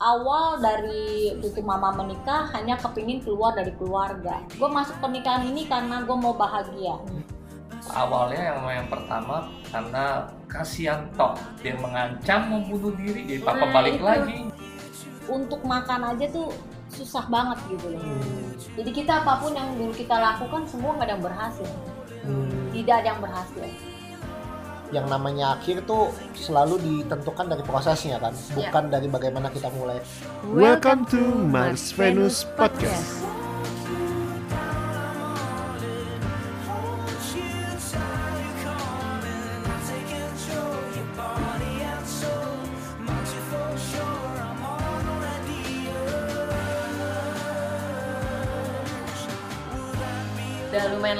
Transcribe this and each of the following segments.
awal dari itu mama menikah hanya kepingin keluar dari keluarga gue masuk pernikahan ini karena gue mau bahagia awalnya yang yang pertama karena kasihan toh dia mengancam membunuh diri jadi papa Nah, balik itu. lagi untuk makan aja tuh susah banget gitu loh Hmm. jadi kita apa pun yang dulu kita lakukan semua nggak ada yang berhasil Hmm. tidak ada yang berhasil yang namanya akhir tuh selalu ditentukan dari prosesnya kan bukan dari bagaimana kita mulai Welcome to Mars Venus Podcast. Udah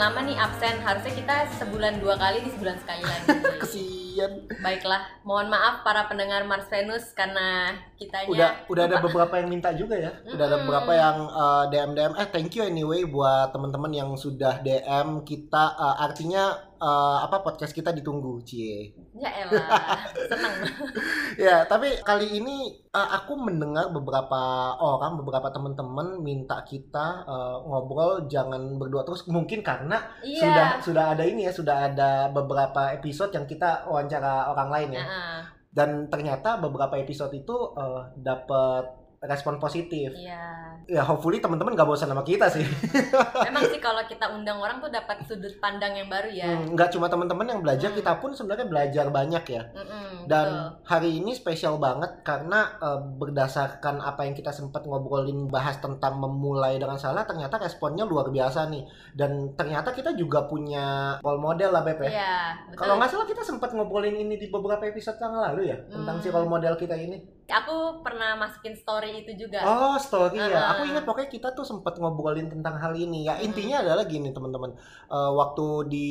lama nih absen. Harusnya kita sebulan dua kali di sebulan sekali lagi. kesian. Baiklah, mohon maaf para pendengar Mars Venus karena kitanya udah udah ada beberapa yang minta juga ya. Udah ada beberapa yang uh, DM DM eh thank you anyway buat teman-teman yang sudah DM kita. Uh, artinya uh, apa podcast kita ditunggu cie Ya elah, seneng. ya tapi kali ini uh, aku mendengar beberapa orang beberapa teman-teman minta kita uh, ngobrol jangan berdua terus mungkin karena Iya. sudah sudah ada ini ya sudah ada beberapa episode yang kita wawancara orang lain ya Heeh, dan ternyata beberapa episode itu uh, dapat respon positif Iya. ya hopefully teman-teman gak bosan sama kita sih Memang sih kalau kita undang orang tuh dapat sudut pandang yang baru ya. Hmm, nggak cuma teman-teman yang belajar Hmm. kita pun sebenarnya belajar banyak ya Mm-mm, dan betul. hari ini spesial banget karena uh, berdasarkan apa yang kita sempat ngobrolin bahas tentang memulai dengan salah ternyata responnya luar biasa nih dan ternyata kita juga punya role model lah Beb ya Iya, kalau nggak salah kita sempat ngobrolin ini di beberapa episode yang lalu ya tentang Hmm. si role model kita ini Aku pernah masukin story itu juga. Oh story ya, Uh-uh. aku ingat pokoknya kita tuh sempat ngobrolin tentang hal ini ya. Hmm. Intinya adalah gini teman-teman, Eh, waktu di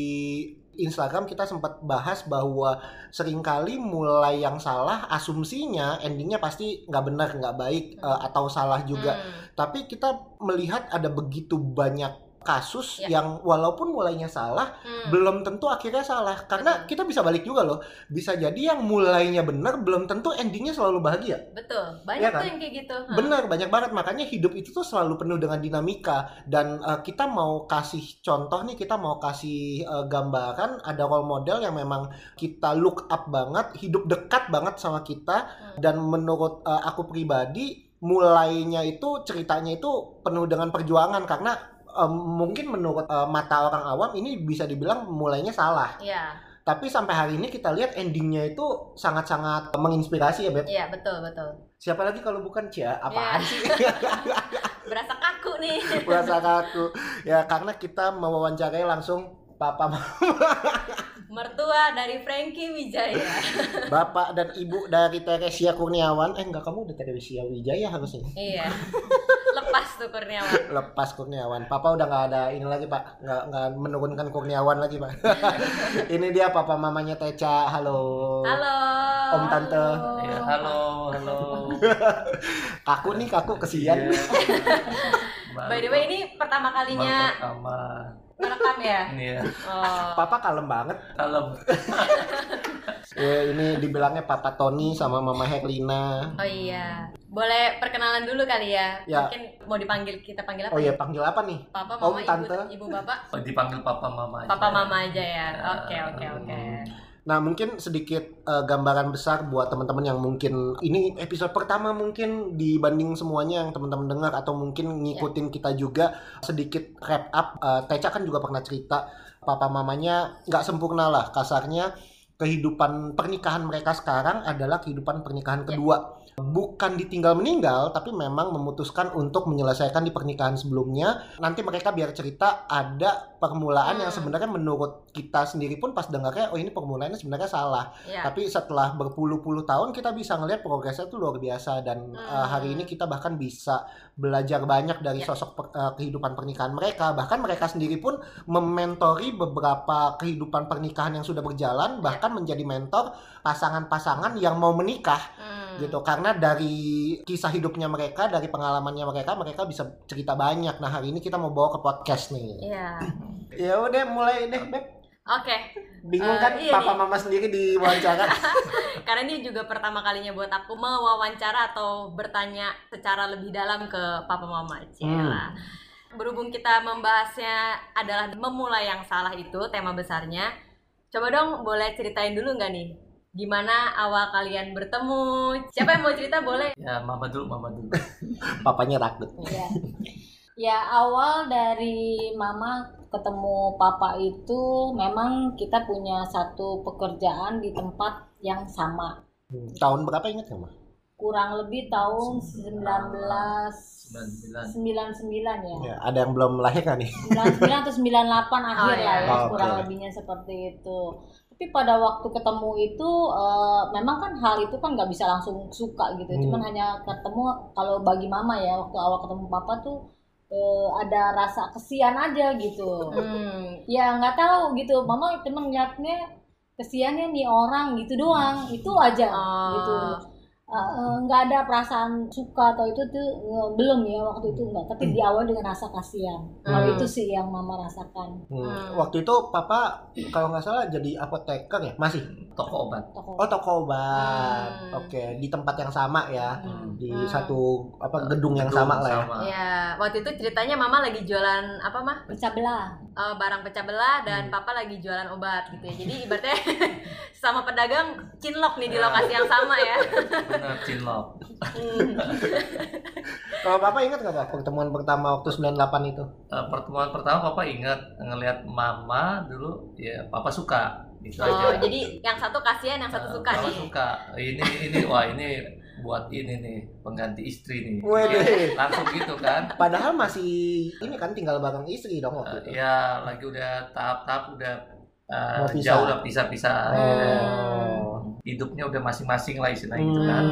Instagram kita sempat bahas bahwa sering kali mulai yang salah asumsinya endingnya pasti nggak benar nggak baik eh, atau salah juga. Hmm, Tapi kita melihat ada begitu banyak kasus Ya. yang walaupun mulainya salah hmm. belum tentu akhirnya salah karena kita bisa balik juga loh bisa jadi yang mulainya benar belum tentu endingnya selalu bahagia Betul, Iya banyak kan? tuh yang kayak gitu. Hah. Benar, banyak banget. Makanya hidup itu tuh selalu penuh dengan dinamika. Dan uh, kita mau kasih contoh nih, kita mau kasih uh, gambaran ada role model yang memang kita look up banget, hidup dekat banget sama kita. Hmm. Dan menurut uh, aku pribadi, mulainya itu ceritanya itu penuh dengan perjuangan karena um, mungkin menurut uh, mata orang awam ini bisa dibilang mulainya salah. Iya, Tapi sampai hari ini kita lihat endingnya itu sangat-sangat menginspirasi ya, Beb. iya betul betul. Siapa lagi kalau bukan Cia? Apaan Iya. sih? Berasa kaku nih. Merasa kaku. Ya karena kita mewawancarai langsung Papa, Mertua dari Frankie Wijaya. Bapak dan Ibu dari Teresia Kurniawan. Eh enggak, kamu udah Teresia Wijaya harusnya. iya. Lepas tuh Kurniawan. Lepas Kurniawan. Papa udah nggak ada ini lagi Pak. Nggak, nggak menurunkan Kurniawan lagi Pak. ini dia Papa mamanya Teca. Halo. Halo. Om Tante. Ya, halo halo Kaku nih, kaku kesian. Iya. By the way ini pertama Baru kalinya pertama merekam ya. ini ya Oh. Papa kalem banget. kalau Ya, ini dibilangnya Papa Tony sama Mama Herlina. Oh iya. Boleh perkenalan dulu kali ya. Ya. Mungkin mau dipanggil kita panggil apa? Oh ya? iya, panggil apa nih? Papa, Om, mama, Tante. ibu, ibu, bapak. oh, dipanggil papa mama aja. Papa, mama aja ya. Oke, oke, oke. Nah, mungkin sedikit eh, gambaran besar buat teman-teman yang mungkin ini episode pertama mungkin dibanding semuanya yang teman-teman dengar atau mungkin ngikutin kita juga sedikit wrap up. Eh, Teca kan juga pernah cerita papa mamanya nggak sempurna lah kasarnya kehidupan pernikahan mereka sekarang adalah kehidupan pernikahan Ya. kedua. Bukan ditinggal meninggal, tapi memang memutuskan untuk menyelesaikan di pernikahan sebelumnya. Nanti mereka biar cerita ada permulaan yang Hmm. sebenarnya menurut kita sendiri pun pas dengarnya, oh ini permulaannya sebenarnya salah. Ya. Tapi setelah berpuluh-puluh tahun kita bisa ngelihat progresnya tuh luar biasa dan Hmm. uh, hari ini kita bahkan bisa belajar banyak dari Ya. sosok per- uh, kehidupan pernikahan mereka. Bahkan mereka sendiri pun mementori beberapa kehidupan pernikahan yang sudah berjalan, bahkan menjadi mentor pasangan-pasangan yang mau menikah Hmm. gitu. Karena dari kisah hidupnya mereka, dari pengalamannya mereka, mereka bisa cerita banyak. Nah hari ini kita mau bawa ke podcast nih. Iya. Ya udah mulai deh, Beb. Oke. Bingung Eh, kan iya papa nih. mama sendiri di wawancara. Karena ini juga pertama kalinya buat aku mewawancara atau bertanya secara lebih dalam ke papa mama Hmm. Cila. Berhubung kita membahasnya adalah memulai yang salah itu tema besarnya. Coba dong boleh ceritain dulu nggak nih? Gimana awal kalian bertemu? Siapa yang mau cerita boleh? Ya mama dulu, mama dulu. Papanya rakut. Ya. ya awal dari mama ketemu papa itu memang kita punya satu pekerjaan di tempat yang sama. Hmm. Tahun berapa ingat nggak, Ma? Kurang lebih tahun 99. 1999 ya. Ya, ada yang belum lahir kan nih? 99 atau 98 akhir iya. lah ya, Oh, kurang lebihnya seperti itu. Tapi pada waktu ketemu itu eh, memang kan hal itu kan nggak bisa langsung suka gitu. Hmm. Cuman hanya ketemu kalau bagi mama ya waktu awal ketemu papa tuh eh, ada rasa kesian aja gitu. Hmm. Ya nggak tahu gitu. Mama cuma ngeliatnya kesiannya nih orang gitu doang. Itu aja Oh. gitu. Eh, nggak ada perasaan suka atau itu tuh eh, belum ya waktu itu enggak tapi diawali dengan rasa kasihan kalau Hmm. itu sih yang mama rasakan Hmm. Hmm. Waktu itu papa kalau nggak salah jadi apoteker ya? Masih? Toko obat. toko Oh toko obat. Hmm. Oke, di tempat yang sama ya. Hmm. Di Hmm. satu apa gedung yang sama lah ya. sama. Ya, waktu itu ceritanya mama lagi jualan apa mah? pecah belah Eh, barang pecah belah dan Hmm. papa lagi jualan obat gitu ya. Jadi ibaratnya sama pedagang cinlok nih di Ya. lokasi yang sama ya. Benar, cinlok. Hmm. Kalau papa ingat nggak pak pertemuan pertama waktu 98 itu? Eh, pertemuan pertama papa ingat ngelihat mama dulu ya papa suka gitu Oh, aja. jadi yang satu kasihan, yang satu Eh, suka nih. suka. Ini ini wah ini buat ini nih pengganti istri nih. Waduh. Ya, langsung gitu kan. Padahal masih ini kan tinggal bareng istri dong waktu Eh, itu. ya lagi udah tahap-tahap udah eh, Mau pisah. jauh udah pisah-pisah. Oh. Hidupnya udah masing-masing lah istilahnya gitu kan.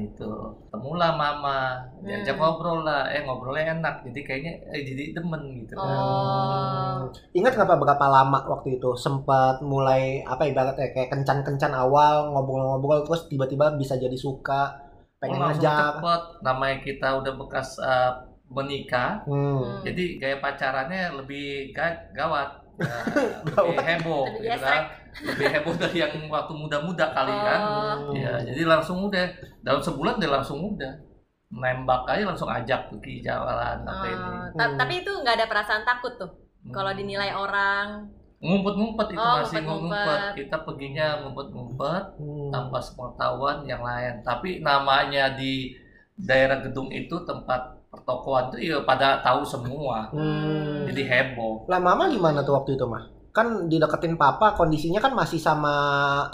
Hmm. Nah itu temulah mama diajak Hmm. ngobrol lah, eh ngobrolnya enak, jadi kayaknya eh, jadi demen gitu. kan. Oh. Ingat nggak pak berapa lama waktu itu sempat mulai apa ibaratnya kayak kencan-kencan awal ngobrol-ngobrol terus tiba-tiba bisa jadi suka pengen Oh, cepet, namanya kita udah bekas eh, menikah, Hmm. Hmm. jadi gaya pacarannya lebih ga- gawat, Ya, lebih Gawat. heboh, Lebih gitu kan. Lebih heboh dari yang waktu muda-muda kali kan. Oh. Ya, jadi langsung udah dalam sebulan dia langsung udah nembak aja langsung ajak pergi jalan apa ini. Oh, ta- Hmm. tapi itu nggak ada perasaan takut tuh Hmm. kalau dinilai orang. ngumpet-ngumpet itu Oh, masih ngumpet-ngumpet. ngumpet. Kita perginya ngumpet-ngumpet Hmm. tanpa sepengetahuan yang lain. Tapi namanya di daerah gedung itu tempat pertokoan itu ya pada tahu semua. Hmm. Jadi heboh. Lah mama gimana tuh waktu itu mah? Kan dideketin papa kondisinya kan masih sama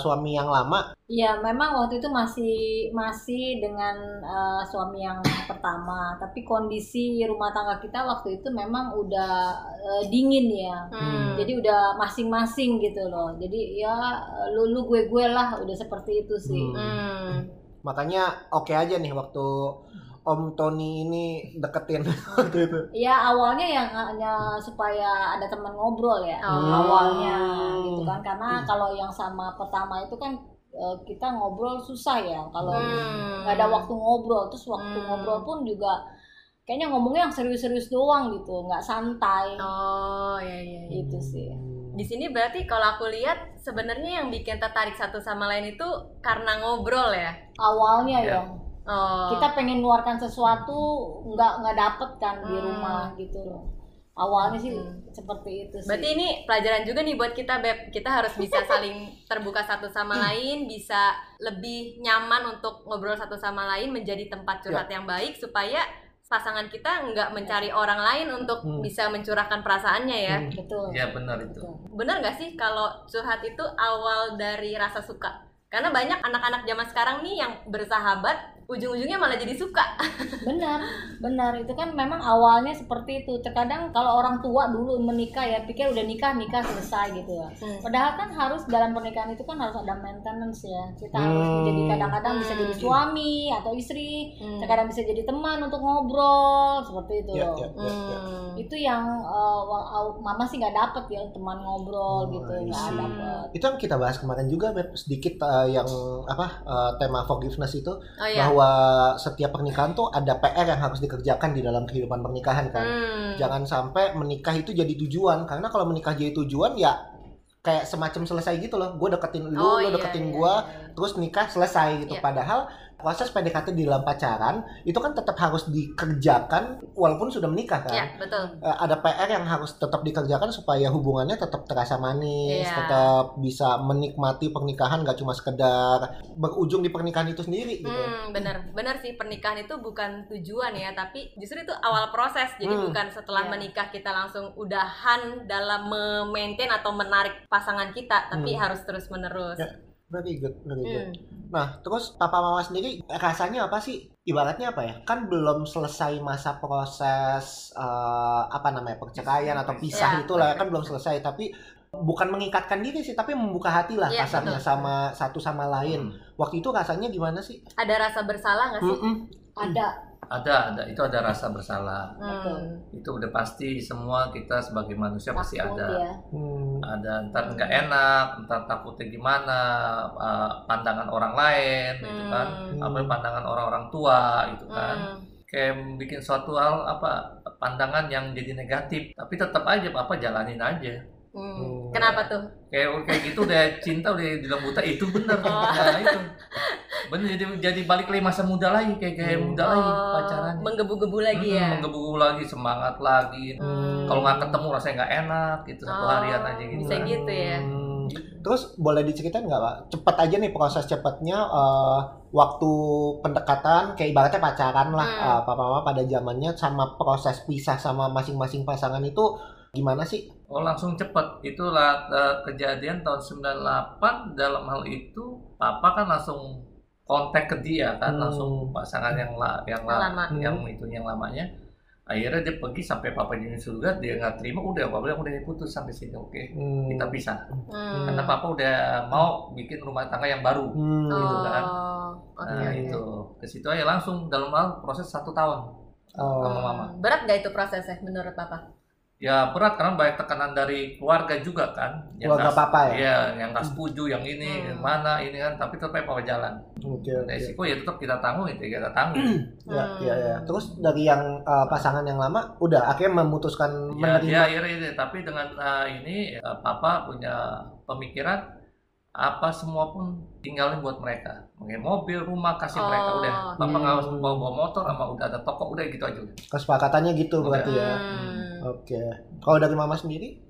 suami yang lama. Iya, memang waktu itu masih masih dengan eh, suami yang pertama, tapi kondisi rumah tangga kita waktu itu memang udah eh, dingin ya. Hmm. Jadi udah masing-masing gitu loh. Jadi ya lu lu gue gue lah, udah seperti itu sih. Hmm. Hmm. Makanya oke aja nih waktu Om Tony ini deketin waktu itu. Ya awalnya yang hanya supaya ada teman ngobrol ya Oh. awalnya gitu kan karena kalau yang sama pertama itu kan eh, kita ngobrol susah ya kalau Hmm. nggak ada waktu ngobrol terus waktu Hmm. ngobrol pun juga kayaknya ngomongnya yang serius-serius doang gitu nggak santai Oh, ya ya. ya. gitu sih Di sini berarti kalau aku lihat sebenarnya yang bikin tertarik satu sama lain itu karena ngobrol ya. awalnya Ya. ya Oh. kita pengen keluarkan sesuatu nggak nggak dapet kan di Hmm. rumah gitu loh awalnya sih Hmm. seperti itu sih Berarti ini pelajaran juga nih buat kita Beb. Kita harus bisa saling terbuka satu sama lain, bisa lebih nyaman untuk ngobrol satu sama lain, menjadi tempat curhat yang baik supaya pasangan kita nggak mencari orang lain untuk Hmm. bisa mencurahkan perasaannya ya. Hmm. betul Ya benar itu. Bener nggak sih kalau curhat itu awal dari rasa suka? Karena banyak anak-anak zaman sekarang nih yang bersahabat, ujung-ujungnya malah jadi suka. benar benar itu kan memang awalnya seperti itu terkadang kalau orang tua dulu menikah ya pikir udah nikah nikah selesai gitu ya Hmm. padahal kan harus dalam pernikahan itu kan harus ada maintenance ya kita harus Hmm. menjadi kadang-kadang bisa Hmm. jadi suami atau istri Hmm. terkadang bisa jadi teman untuk ngobrol seperti itu Ya, ya, ya, ya. Hmm. itu yang uh, mama sih nggak dapet ya teman ngobrol Oh, gitu nggak dapet Itu yang kita bahas kemarin juga Beb, sedikit uh, yang apa uh, tema forgiveness itu Oh iya. bahwa setiap pernikahan tuh ada PR yang harus dikerjakan di dalam kehidupan pernikahan kan. Hmm. Jangan sampai menikah itu jadi tujuan karena kalau menikah jadi tujuan ya kayak semacam selesai gitu loh. Gue deketin lu, Oh, lu iya, deketin iya, gua, iya. terus nikah selesai gitu. Iya. Padahal proses PDKT di dalam pacaran itu kan tetap harus dikerjakan walaupun sudah menikah kan. Ya, betul. Eh, ada PR yang harus tetap dikerjakan supaya hubungannya tetap terasa manis, Iya. tetap bisa menikmati pernikahan gak cuma sekedar berujung di pernikahan itu sendiri gitu. Hmm, bener, bener sih pernikahan itu bukan tujuan ya, tapi justru itu awal proses. Jadi Hmm. bukan setelah Iya. menikah kita langsung udahan dalam memaintain atau menarik pasangan kita, tapi Hmm. harus terus menerus. Ya, Very good, very good. Hmm. Nah, terus papa mama sendiri rasanya apa sih? Ibaratnya apa ya? Kan belum selesai masa proses eh, apa namanya perceraian atau pisah Ya. itulah kan belum selesai. Tapi bukan mengikatkan diri sih, tapi membuka hati lah Iya, kasarnya betul. sama satu sama lain. Waktu itu rasanya gimana sih? Ada rasa bersalah nggak sih? Mm-mm. ada Ada, ada. Itu ada rasa bersalah. Hmm. Itu udah pasti semua kita sebagai manusia pasti takut ada. ya Hmm. Ada ntar nggak enak, ntar takutnya gimana, uh, pandangan orang lain, gitu kan. Hmm. Apa pandangan orang-orang tua, gitu kan. Hmm. Kayak bikin suatu hal apa pandangan yang jadi negatif, tapi tetap aja apa jalanin aja. Hmm. Hmm. Kenapa tuh? Kayak kayak gitu udah cinta udah bilang buta itu bener Oh. Nah, itu bener jadi jadi balik lagi masa muda lagi kayak kayak Hmm. muda lagi Oh, pacaran menggebu-gebu lagi Hmm, ya. menggebu lagi semangat lagi Hmm. kalau nggak ketemu rasanya nggak enak gitu satu Oh, harian aja gitu bisa kan. gitu ya. Hmm. Terus boleh diceritain nggak pak? Cepet aja nih proses cepetnya eh, waktu pendekatan kayak ibaratnya pacaran lah Hmm. eh, papa mama pada zamannya sama proses pisah sama masing-masing pasangan itu gimana sih? oh langsung cepet itulah eh, kejadian tahun 98 dalam hal itu papa kan langsung kontak ke dia kan Hmm. langsung pasangan yang la, yang Yang la- lama. yang itu yang lamanya akhirnya dia pergi sampai papa jadi surga dia nggak terima udah papa bilang udah putus sampai sini oke Hmm. kita pisah Hmm. karena papa udah mau bikin rumah tangga yang baru Hmm. gitu kan. Oh, oke. nah oke. itu ke situ aja langsung dalam hal proses satu tahun Oh. sama mama Hmm. Berat nggak itu prosesnya menurut papa? Ya berat karena banyak tekanan dari keluarga juga kan Keluarga nggak- papa ya? iya yang nggak setuju yang ini Hmm. yang mana ini kan tapi tetap papa jalan Oke, oke. resiko ya tetap kita tanggung itu kita tanggung Ya, Hmm. ya, ya. Terus dari yang eh, pasangan yang lama udah akhirnya memutuskan ya menerima. dia akhirnya ini tapi dengan uh, ini uh, papa punya pemikiran apa semua pun tinggalin buat mereka Mungkin mobil rumah kasih mereka Oh, udah papa nggak harus hmm. bawa bawa motor sama udah ada toko udah gitu aja udah. Kesepakatannya gitu berarti ya. Hmm. Oke. Kalau dari mama sendiri?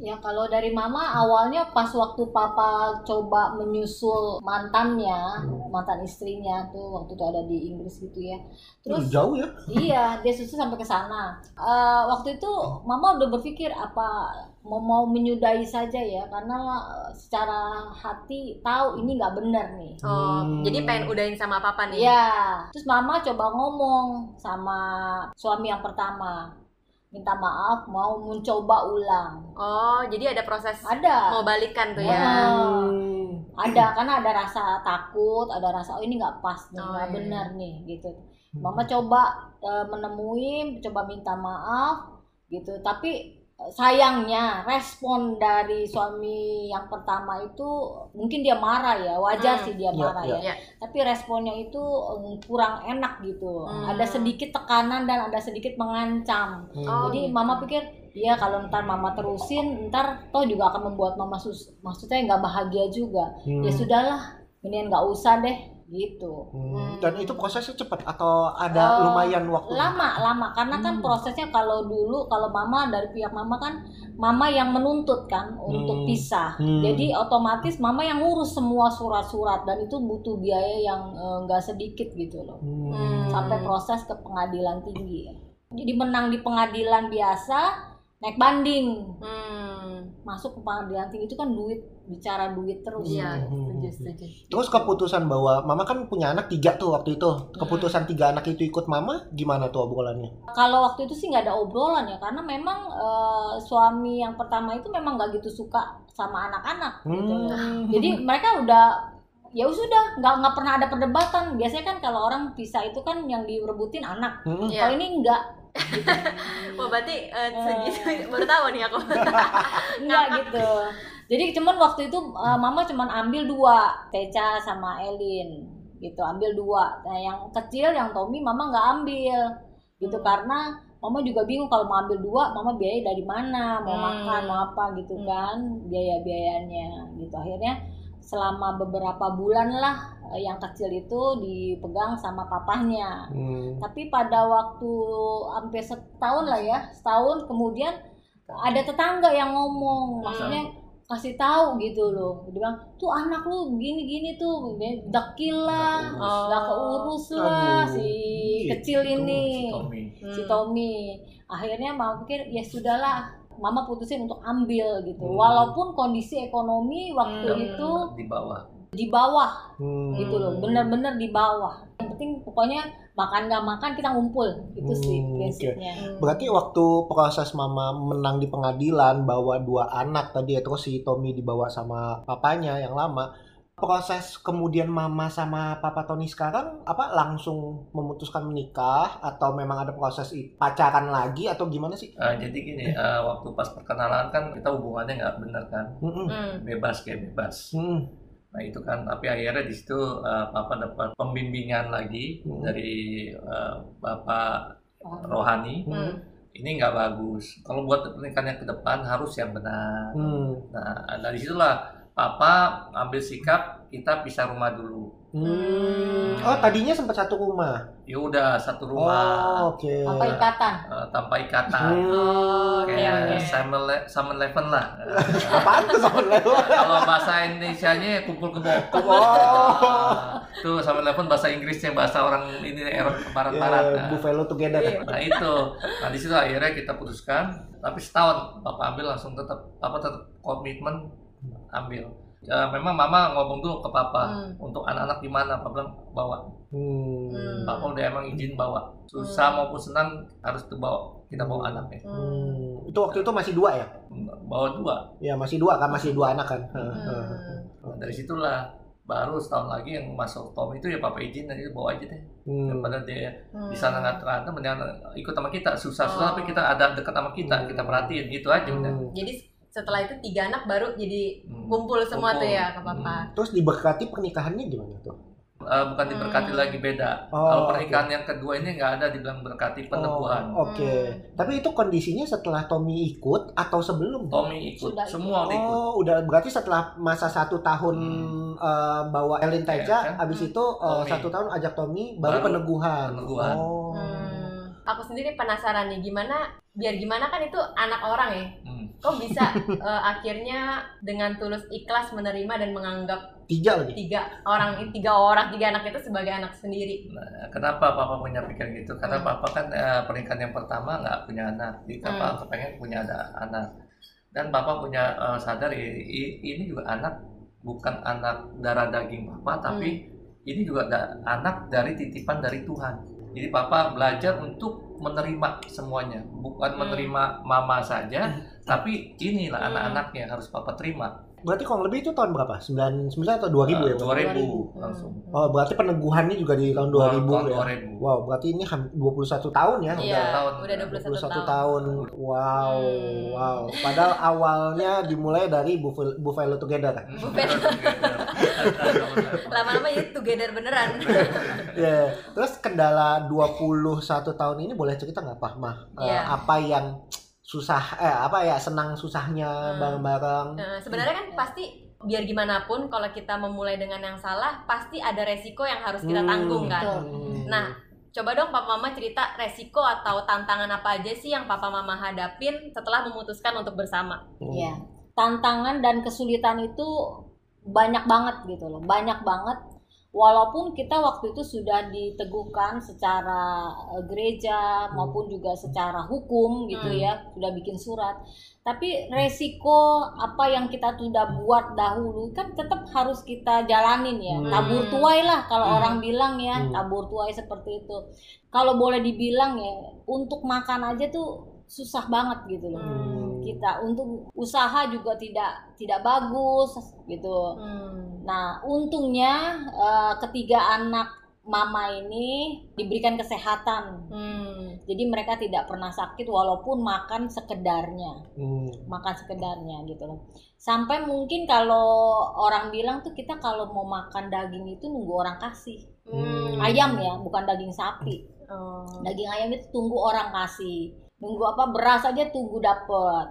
Ya kalau dari mama awalnya pas waktu papa coba menyusul mantannya, Hmm. mantan istrinya tuh waktu itu ada di Inggris gitu ya. Terus jauh ya? iya dia susul sampai ke sana. Eh, waktu itu mama udah berpikir apa mau mau menyudahi saja ya karena secara hati tahu ini nggak benar nih. Oh, Hmm. jadi pengen udahin sama papa nih? Iya, terus mama coba ngomong sama suami yang pertama minta maaf mau mencoba ulang. Oh, jadi ada proses Ada. mau balikan tuh ya? Hmm. ada karena ada rasa takut ada rasa oh ini nggak pas nih Oh, nggak iya. benar nih gitu mama coba eh, menemui coba minta maaf gitu tapi sayangnya respon dari suami yang pertama itu mungkin dia marah ya wajar Hmm. sih dia Iya, marah iya. ya Iya. tapi responnya itu eh, kurang enak gitu Hmm. ada sedikit tekanan dan ada sedikit mengancam Hmm. Oh, jadi gitu. mama pikir Iya kalau ntar mama terusin ntar toh juga akan membuat mama sus maksudnya nggak bahagia juga Hmm. ya sudahlah ini nggak usah deh gitu Hmm. Dan itu prosesnya cepat atau ada Oh, lumayan waktu? lama lama karena kan Hmm. prosesnya kalau dulu kalau mama dari pihak mama kan mama yang menuntut kan untuk Hmm. pisah Hmm. jadi otomatis mama yang ngurus semua surat-surat dan itu butuh biaya yang eh, nggak sedikit gitu loh Hmm. sampai proses ke pengadilan tinggi jadi menang di pengadilan biasa naik banding Hmm. masuk ke pengadilan tinggi itu kan duit bicara duit terus Iya, Hmm. setuju, setuju. Terus keputusan bahwa mama kan punya anak tiga tuh waktu itu. Hmm. Keputusan tiga anak itu ikut mama gimana tuh obrolannya? kalau waktu itu sih nggak ada obrolan ya karena memang eh, suami yang pertama itu memang nggak gitu suka sama anak-anak gitu. Hmm. jadi mereka udah ya sudah nggak nggak pernah ada perdebatan biasanya kan kalau orang pisah itu kan yang direbutin anak Hmm. Iya. kalau ini enggak gitu. Wah, berarti eh, segitu baru tahu nih aku. enggak gitu jadi cuman waktu itu eh, mama cuman ambil dua Teca sama Elin gitu ambil dua nah yang kecil yang Tommy mama nggak ambil gitu Hmm. karena mama juga bingung kalau mau ambil dua mama biaya dari mana mau Hmm. makan mau apa gitu Hmm. kan biaya biayanya gitu akhirnya selama beberapa bulan lah eh, yang kecil itu dipegang sama papahnya Hmm. tapi pada waktu hampir setahun lah ya setahun kemudian ada tetangga yang ngomong maksudnya kasih tahu gitu loh dia bilang tuh anak lu gini gini tuh dia dekil lah Nggak urus. nggak keurus lah Aduh, si gitu. kecil ini Tommy. si Hmm. Tommy akhirnya mama pikir ya sudahlah mama putusin untuk ambil gitu Hmm. walaupun kondisi ekonomi waktu Hmm. itu di bawah. di bawah Hmm. gitu loh bener-bener di bawah yang penting pokoknya makan nggak makan kita ngumpul itu sih Hmm, prinsipnya Hmm. Berarti waktu proses mama menang di pengadilan bawa dua anak tadi ya terus si Tommy dibawa sama papanya yang lama. Proses kemudian mama sama papa Tony sekarang apa langsung memutuskan menikah atau memang ada proses pacaran lagi atau gimana sih? Eh, jadi gini, eh, waktu pas perkenalan kan kita hubungannya nggak bener kan. Hmm. bebas kayak bebas. Hmm. Nah itu kan, tapi akhirnya di situ eh, papa dapat pembimbingan lagi Hmm. dari eh, bapak rohani. Hmm. Ini nggak bagus. Kalau buat pernikahan yang ke depan harus yang benar. Hmm. Nah dari situlah papa ambil sikap kita pisah rumah dulu. Hmm. Oh tadinya sempat satu rumah. Ya udah satu Oh rumah oke. apa ikatan eh, tanpa ikatan. Hmm. Oke, Kayak oke. Simon Le- Simon Leven lah. Apaan tuh sama lewat? Kalau bahasa Indonesianya kumpul kebo. Oh. Nah, itu Simon Leven bahasa Inggrisnya bahasa orang ini Eropa barat-barat. Ya, Nah, Buffalo together. Iya. Nah itu, nah di situ akhirnya kita putuskan. Tapi setahun papa ambil langsung tetap, papa tetap komitmen ambil. Ya, memang mama ngomong dulu ke papa Hmm. untuk anak-anak di mana, papa bilang bawa. Hmm. Hmm. Papa udah emang izin bawa. Susah maupun senang harus dibawa. Kita bawa anaknya. Hmm. Hmm. Itu waktu itu masih dua ya? Bawa dua. Ya masih dua kan, masih dua anak kan. Hmm. Nah, dari situlah baru setahun lagi yang masuk Tom itu ya papa izin nanti bawa aja deh. Hmm. Daripada dia Hmm. di sana nggak terantem, mendingan ikut sama kita. Susah-susah Oh. tapi kita ada dekat sama kita, kita perhatiin gitu aja udah. Hmm. Jadi setelah itu tiga anak baru jadi Hmm. kumpul semua Kumpul. tuh ya ke papa. Terus diberkati pernikahannya gimana tuh? Eh, bukan diberkati Hmm. lagi beda. Oh, Kalau pernikahan yang kedua ini nggak ada dibilang berkati peneguhan. Oh, Oke. Hmm. Tapi itu kondisinya setelah Tommy ikut atau sebelum? Tommy ikut, Sudah ikut. semua udah ikut. Oh, udah berarti setelah masa satu tahun Hmm. eh, bawa Elin Teja, Ya, kan? abis Hmm. itu Tommy. satu tahun ajak Tommy, baru, Baru peneguhan. peneguhan. Oh. Hmm. Aku sendiri penasaran nih gimana biar gimana kan itu anak orang ya. Hmm. Kok bisa eh, akhirnya dengan tulus ikhlas menerima dan menganggap Tiga lagi. tiga orang tiga orang tiga anak itu sebagai anak sendiri. Nah, kenapa papa punya pikiran gitu? Karena Hmm. papa kan eh, pernikahan yang pertama nggak punya anak, jadi papa Hmm. kepengen punya ada anak. Dan papa punya eh, sadar i- i- ini juga anak bukan anak darah daging papa, tapi ini juga da- anak dari titipan dari Tuhan. Jadi papa belajar untuk menerima semuanya, bukan Hmm. menerima mama saja, tapi inilah Hmm. anak-anaknya harus papa terima. Berarti kurang lebih itu tahun berapa? 99 atau 2000 ya? Bang? 2000 Hmm. langsung. Oh, berarti peneguhannya juga di tahun 2000 Tahun ya. 2000. Wow, berarti ini ham- 21 tahun ya? Iya, tahun. udah 21 21 tahun. tahun. Wow, Hmm. wow. Padahal awalnya dimulai dari Buffalo, Buffalo Together. Lama-lama ya together beneran. Ya, terus kendala 21 tahun ini boleh cerita nggak Pak Mah? Eh, Iya. apa yang susah eh apa ya senang susahnya Hmm. bareng-bareng. Nah, sebenarnya kan pasti biar gimana pun kalau kita memulai dengan yang salah pasti ada resiko yang harus kita Hmm. tanggung kan. Betul. Nah, coba dong papa mama cerita resiko atau tantangan apa aja sih yang papa mama hadapin setelah memutuskan untuk bersama. Hmm. Iya. Tantangan dan kesulitan itu banyak banget gitu loh, banyak banget. Walaupun kita waktu itu sudah diteguhkan secara eh, gereja maupun juga secara hukum gitu Hmm. ya, sudah bikin surat. Tapi resiko apa yang kita sudah buat dahulu kan tetap harus kita jalanin ya. Hmm. Tabur tuai lah kalau Hmm. orang bilang ya, Hmm. tabur tuai seperti itu. Kalau boleh dibilang ya, untuk makan aja tuh susah banget gitu loh Hmm. Kita untuk usaha juga tidak tidak bagus gitu. Hmm. Nah untungnya eh, ketiga anak mama ini diberikan kesehatan, Hmm. jadi mereka tidak pernah sakit walaupun makan sekedarnya, Hmm. makan sekedarnya gitu loh. Sampai mungkin kalau orang bilang tuh kita kalau mau makan daging itu nunggu orang kasih, Hmm. ayam ya bukan daging sapi. Oh. Daging ayam itu tunggu orang kasih. nunggu apa beras aja tunggu dapet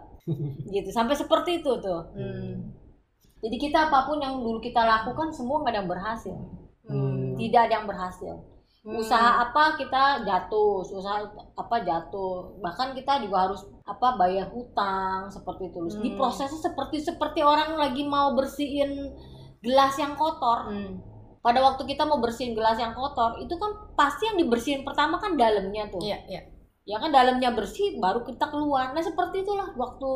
gitu sampai seperti itu tuh Hmm. jadi kita apa pun yang dulu kita lakukan semua nggak ada yang berhasil Hmm. tidak ada yang berhasil Hmm. usaha apa kita jatuh usaha apa jatuh bahkan kita juga harus apa bayar hutang seperti itu di Hmm. prosesnya seperti seperti orang lagi mau bersihin gelas yang kotor Hmm. pada waktu kita mau bersihin gelas yang kotor itu kan pasti yang dibersihin pertama kan dalamnya tuh Iya, iya. Ya kan dalamnya bersih baru kita keluar nah seperti itulah waktu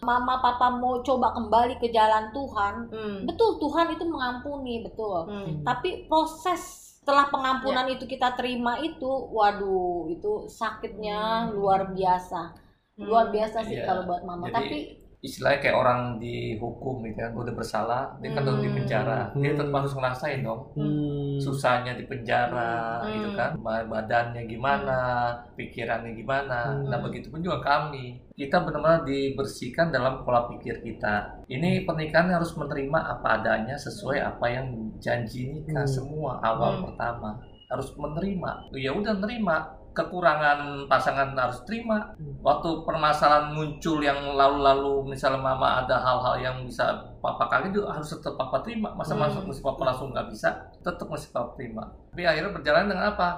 mama papa mau coba kembali ke jalan Tuhan Hmm. betul Tuhan itu mengampuni betul Hmm. tapi proses setelah pengampunan itu kita terima itu waduh itu sakitnya Hmm. luar biasa luar biasa sih Iya. kalau buat mama Jadi, tapi istilahnya kayak orang dihukum gitu kan udah bersalah dia kan udah di Hmm. penjara dia Hmm. tetap harus ngerasain dong Hmm. susahnya di penjara Hmm. gitu kan Ba- badannya gimana pikirannya gimana Hmm. nah begitu pun juga kami kita benar-benar dibersihkan dalam pola pikir kita ini pernikahan harus menerima apa adanya sesuai apa yang janji nikah Hmm. semua awal Hmm. pertama harus menerima ya udah nerima kekurangan pasangan harus terima Hmm. waktu permasalahan muncul yang lalu-lalu misalnya mama ada hal-hal yang bisa papa kaget itu harus tetap papa terima masa Hmm. masuk mesti papa langsung nggak bisa tetap mesti papa terima tapi akhirnya berjalan dengan apa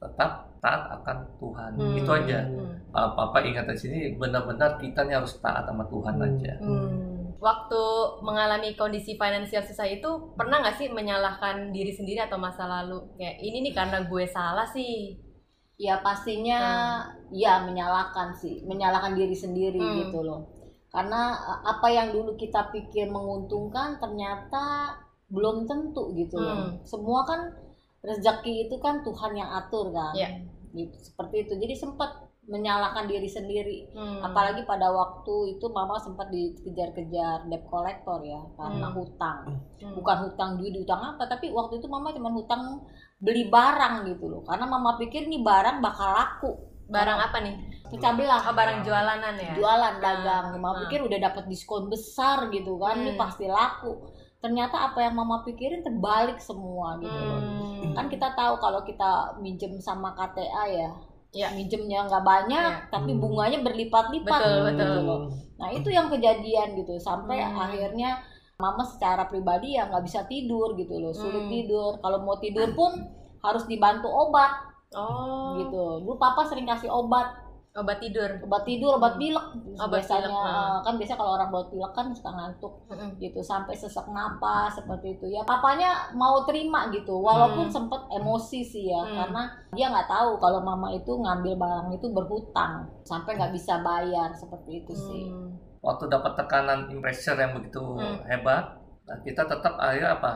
tetap taat akan Tuhan Hmm. itu aja Hmm. Papa ingat di sini benar-benar kita harus taat sama Tuhan Hmm. aja Hmm. Waktu mengalami kondisi finansial susah itu pernah nggak sih menyalahkan diri sendiri atau masa lalu? Kayak ini nih karena gue salah sih. ya pastinya ya menyalahkan sih menyalahkan diri sendiri Hmm. gitu loh karena uh, apa yang dulu kita pikir menguntungkan ternyata belum tentu gitu loh Hmm. semua kan rezeki itu kan Tuhan yang atur kan Iya. gitu seperti itu jadi sempat menyalahkan diri sendiri Hmm. apalagi pada waktu itu mama sempat dikejar-kejar debt collector ya karena Hmm. hutang Hmm. bukan hutang duit hutang apa tapi waktu itu mama cuma hutang beli barang gitu loh karena mama pikir nih barang bakal laku barang apa nih? pecah belah Oh, barang jualanan ya. jualan dagang mama Hmm. pikir udah dapat diskon besar gitu kan ini Hmm. pasti laku ternyata apa yang mama pikirin terbalik semua gitu loh Hmm. kan kita tahu kalau kita minjem sama KTA ya Ya. minjemnya nggak banyak Ya. tapi Hmm. bunganya berlipat-lipat Betul, gitu betul. loh. Nah itu yang kejadian gitu sampai Hmm. akhirnya mama secara pribadi ya nggak bisa tidur gitu loh sulit Hmm. tidur kalau mau tidur pun harus dibantu obat Oh. gitu dulu papa sering kasih obat Obat tidur. obat tidur obat pilek Obat biasanya pilek, kan biasa kalau orang buat pilek kan suka ngantuk Mm-mm. gitu sampai sesak napas seperti itu ya papanya mau terima gitu walaupun Hmm. sempet emosi sih ya Hmm. karena dia nggak tahu kalau mama itu ngambil barang itu berhutang sampai nggak bisa bayar seperti itu sih Hmm. waktu dapat tekanan pressure yang begitu Hmm. hebat nah, kita tetap akhirnya apa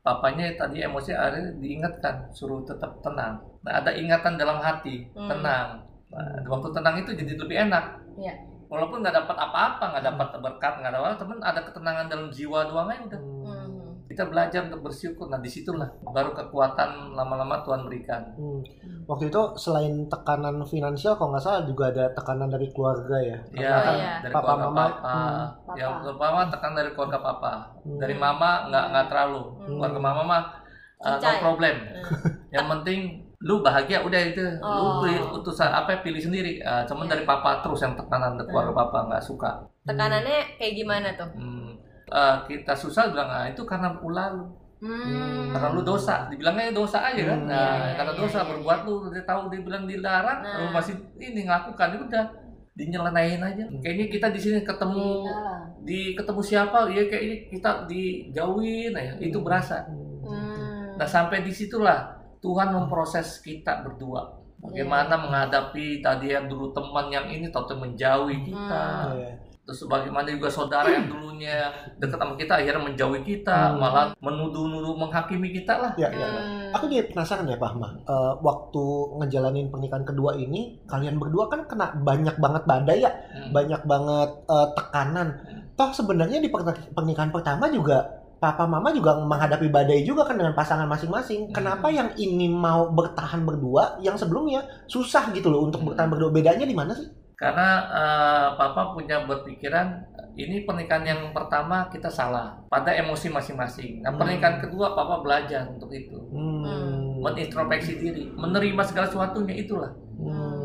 papanya tadi emosi akhirnya diingatkan suruh tetap tenang nah ada ingatan dalam hati Hmm. tenang nah, waktu tenang itu jadi lebih enak Iya. walaupun nggak dapat apa-apa nggak dapat berkat nggak ada apa temen ada ketenangan dalam jiwa doang aja udah Hmm. kita belajar untuk bersyukur nah di situlah baru kekuatan lama-lama Tuhan berikan Hmm. Waktu itu selain tekanan finansial, kalau nggak salah juga ada tekanan dari keluarga ya. ya Karena kan iya. dari papa, keluarga mama, papa hmm. yang Papa. terutama tekan dari keluarga papa Hmm. dari mama nggak nggak terlalu Hmm. keluarga mama mah uh, no problem Hmm. yang penting lu bahagia udah itu Oh. lu pilih utusan apa pilih sendiri Uh, cuman Iya. dari papa terus yang tekanan dari keluarga papa nggak suka Tekanannya kayak gimana tuh? Hmm. Uh, kita susah bilang ah itu karena lalu Hmm. karena lu dosa dibilangnya dosa aja kan Hmm. nah Iya, karena iya, dosa iya, berbuat lu dia tahu dia bilang dilarang Nah. lu masih ini ngelakukan ya udah dinyelenain aja kayaknya kita di sini ketemu di ketemu siapa ya kayaknya kita dijauhin ya itu berasa Hmm. nah sampai di situlah Tuhan memproses kita berdua bagaimana Iya. menghadapi tadi yang dulu teman yang ini tahu menjauhi kita Hmm. Iya. terus bagaimana juga saudara yang dulunya dekat sama kita akhirnya menjauhi kita Hmm. malah menuduh-nuduh menghakimi kita lah Ya, ya, ya. Hmm. Aku jadi penasaran ya Pak Ahmad, Eh, waktu ngejalanin pernikahan kedua ini, kalian berdua kan kena banyak banget badai ya, Hmm. banyak banget eh, tekanan. Toh sebenarnya di perni- pernikahan pertama juga papa mama juga menghadapi badai juga kan dengan pasangan masing-masing. Hmm. Kenapa yang ini mau bertahan berdua, yang sebelumnya susah gitu loh untuk bertahan berdua? Bedanya di mana sih? karena eh, papa punya berpikiran ini pernikahan yang pertama kita salah pada emosi masing-masing nah Hmm. pernikahan kedua papa belajar untuk itu Hmm. menintrospeksi diri menerima segala sesuatunya itulah Hmm.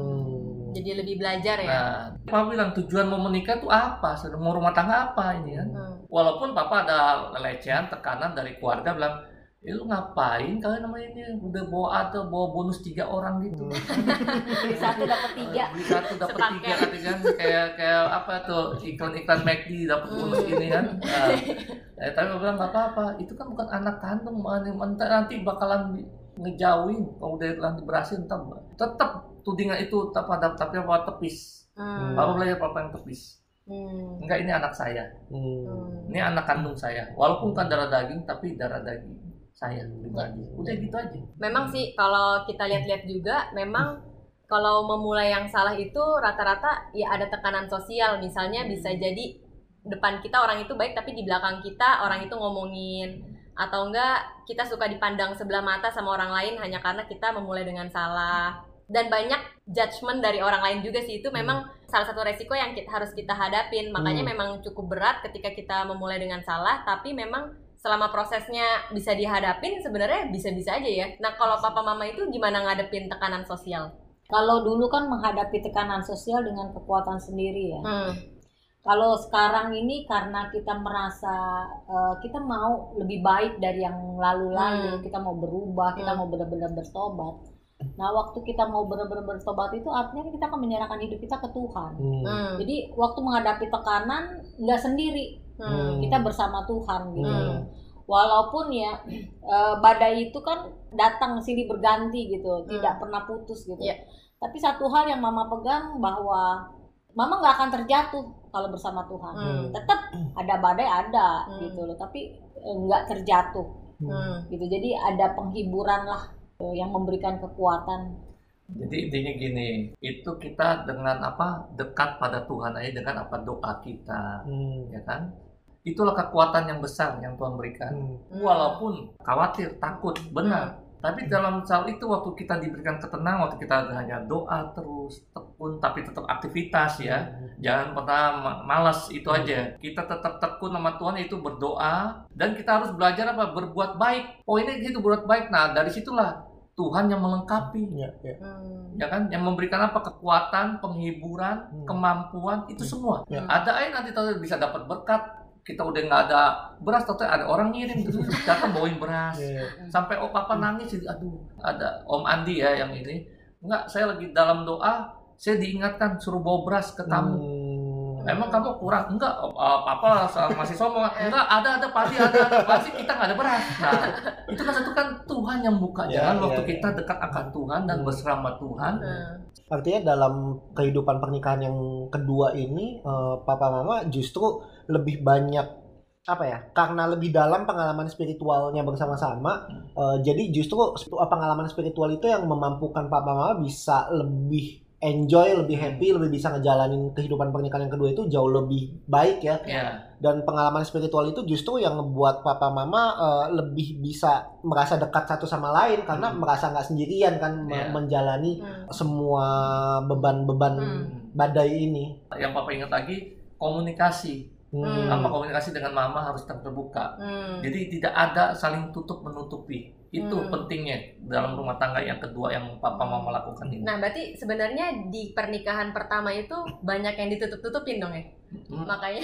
Jadi lebih belajar ya. Nah, papa bilang tujuan mau menikah tuh apa? Mau rumah tangga apa ini kan? Hmm. Walaupun papa ada lecehan, tekanan dari keluarga bilang, eh lu ngapain kalian namanya ini udah bawa atau bawa bonus tiga orang gitu. Beli satu dapat tiga. Beli satu dapat tiga kan kan kayak kayak apa tuh iklan-iklan McD dapat bonus ini kan. Nah, eh, tapi papa bilang nggak apa-apa, itu kan bukan anak kandung, nanti nanti bakalan ngejauhin kalau udah nanti berhasil tetap tudingan itu tetap ada tapi apa tepis. Hmm. Papa belajar papa yang tepis. Hmm. Enggak ini anak saya. Hmm. Hmm. Ini anak kandung saya. Walaupun bukan darah daging tapi darah daging saya pribadi. Udah gitu aja. Memang sih kalau kita lihat-lihat juga memang kalau memulai yang salah itu rata-rata ya ada tekanan sosial misalnya bisa jadi depan kita orang itu baik tapi di belakang kita orang itu ngomongin atau enggak kita suka dipandang sebelah mata sama orang lain hanya karena kita memulai dengan salah dan banyak judgement dari orang lain juga sih itu memang salah satu resiko yang kita, harus kita hadapin makanya Hmm. memang cukup berat ketika kita memulai dengan salah tapi memang selama prosesnya bisa dihadapin sebenarnya bisa-bisa aja ya nah kalau papa mama itu gimana ngadepin tekanan sosial Kalau dulu kan menghadapi tekanan sosial dengan kekuatan sendiri ya. hmm. Kalau sekarang ini karena kita merasa eh, kita mau lebih baik dari yang lalu-lalu, Hmm. kita mau berubah, kita Hmm. mau benar-benar bertobat. Nah, waktu kita mau benar-benar bertobat itu artinya kita akan menyerahkan hidup kita ke Tuhan. Hmm. Hmm. Jadi waktu menghadapi tekanan nggak sendiri, Hmm. kita bersama Tuhan gitu. Hmm. Walaupun ya eh, badai itu kan datang silih berganti gitu, tidak pernah putus gitu. Iya. Tapi satu hal yang Mama pegang bahwa Mama nggak akan terjatuh kalau bersama Tuhan. Hmm. Tetap ada badai ada Hmm. gitu loh, tapi eh, nggak terjatuh Hmm. gitu. Jadi ada penghiburan lah yang memberikan kekuatan. Jadi intinya gini, itu kita dengan apa dekat pada Tuhan aja dengan apa doa kita, Hmm. ya kan? Itulah kekuatan yang besar yang Tuhan berikan. Hmm. Walaupun khawatir, takut, benar. Tapi dalam hal itu waktu kita diberikan ketenangan, waktu kita hanya doa terus, tekun, tapi tetap aktivitas ya. Jangan pernah ma- malas itu aja. Kita tetap tekun sama Tuhan itu berdoa dan kita harus belajar apa? Berbuat baik. Poinnya gitu berbuat baik. Nah dari situlah Tuhan yang melengkapi, Ya, ya. Hmm. ya kan? Yang memberikan apa? Kekuatan, penghiburan, Hmm. kemampuan itu semua. Ya. Ada aja nanti tahu bisa dapat berkat. Kita udah nggak ada beras, tapi ada orang ngirim terus datang bawain beras Ya, ya. sampai oh papa nangis jadi aduh ada om Andi ya yang ini enggak saya lagi dalam doa saya diingatkan suruh bawa beras ke tamu Hmm. Emang kamu kurang enggak uh, papa masih sombong enggak ada ada pasti ada ada pasti kita nggak ada beras nah itu kan satu kan Tuhan yang buka Ya, jalan ya, waktu ya. kita dekat akan Tuhan dan Hmm. bersama Tuhan Hmm. Artinya dalam kehidupan pernikahan yang kedua ini, eh, papa mama justru lebih banyak apa ya? Karena lebih dalam pengalaman spiritualnya bersama-sama, eh, jadi justru pengalaman spiritual itu yang memampukan papa mama bisa lebih enjoy, lebih happy, lebih bisa ngejalanin kehidupan pernikahan yang kedua itu jauh lebih baik ya. ya Dan pengalaman spiritual itu justru yang ngebuat papa mama eh, lebih bisa merasa dekat satu sama lain karena Hmm. merasa nggak sendirian kan Iya. menjalani Hmm. semua beban-beban Hmm. badai ini. yang papa ingat lagi komunikasi Hmm. apa komunikasi dengan mama harus tetap terbuka Hmm. Jadi tidak ada saling tutup menutupi. Itu Hmm. pentingnya dalam rumah tangga yang kedua yang papa mama lakukan ini. Nah, berarti sebenarnya di pernikahan pertama itu banyak yang ditutup-tutupin dong ya? Hmm. Makanya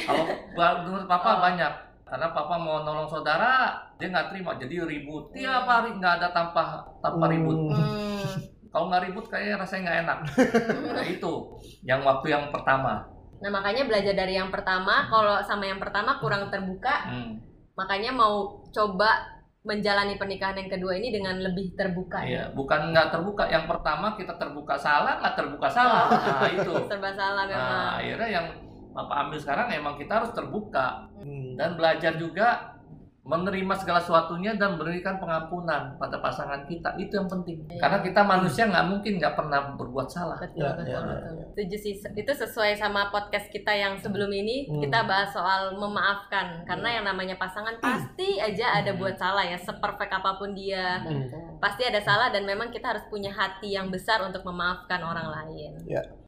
Kalau menurut papa Oh. banyak. Karena papa mau nolong saudara, dia nggak terima. Jadi ribut tiap Hmm. hari nggak ada tanpa tanpa Hmm. ribut. hmm. Kalau nggak ribut kayaknya rasanya nggak enak. Nah itu yang waktu yang pertama. Nah, makanya belajar dari yang pertama, kalau sama yang pertama kurang terbuka, Hmm. makanya mau coba menjalani pernikahan yang kedua ini dengan lebih terbuka ya. Iya, bukan nggak terbuka. Yang pertama kita terbuka salah, nggak terbuka salah. Nah itu. Serba salah memang. Nah akhirnya yang Papa ambil sekarang emang kita harus terbuka Hmm. dan belajar juga menerima segala sesuatunya dan memberikan pengampunan pada pasangan kita itu yang penting Iya. karena kita manusia nggak mungkin nggak pernah berbuat salah Betul, Ya, betul, ya, betul. Setuju sih. Itu sesuai sama podcast kita yang sebelum ini Hmm. kita bahas soal memaafkan karena yang namanya pasangan pasti aja ada Hmm. buat salah ya, seperfect apa pun dia. Hmm. Pasti ada salah dan memang kita harus punya hati yang besar untuk memaafkan orang lain.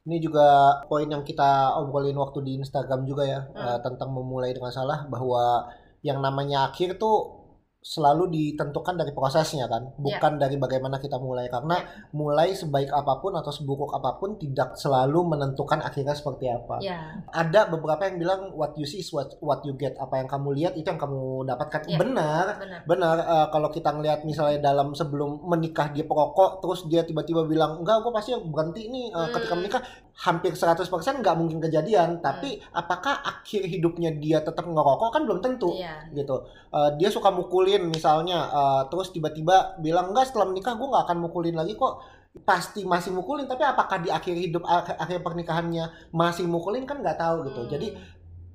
Ini juga poin yang kita obrolin waktu di Instagram juga ya Hmm. eh, tentang memulai dengan salah bahwa yang namanya akhir tuh selalu ditentukan dari prosesnya kan, bukan dari bagaimana kita mulai. Karena mulai sebaik apa pun atau seburuk apa pun tidak selalu menentukan akhirnya seperti apa. Ya. Ada beberapa yang bilang what you see is what what you get. Apa yang kamu lihat itu yang kamu dapatkan. Iya. Benar, Benar. benar. Eh, kalau kita ngelihat misalnya dalam sebelum menikah dia perokok, terus dia tiba-tiba bilang enggak, gue pasti berhenti nih ketika Hmm. menikah. Hampir 100% nggak mungkin kejadian. Tapi apakah akhir hidupnya dia tetap ngerokok kan belum tentu Iya. gitu. Eh, dia suka mukulin misalnya, eh, terus tiba-tiba bilang enggak setelah menikah gue nggak akan mukulin lagi kok. Pasti masih mukulin, tapi apakah di akhir hidup akhir, akhir pernikahannya masih mukulin kan nggak tahu gitu. Hmm. Jadi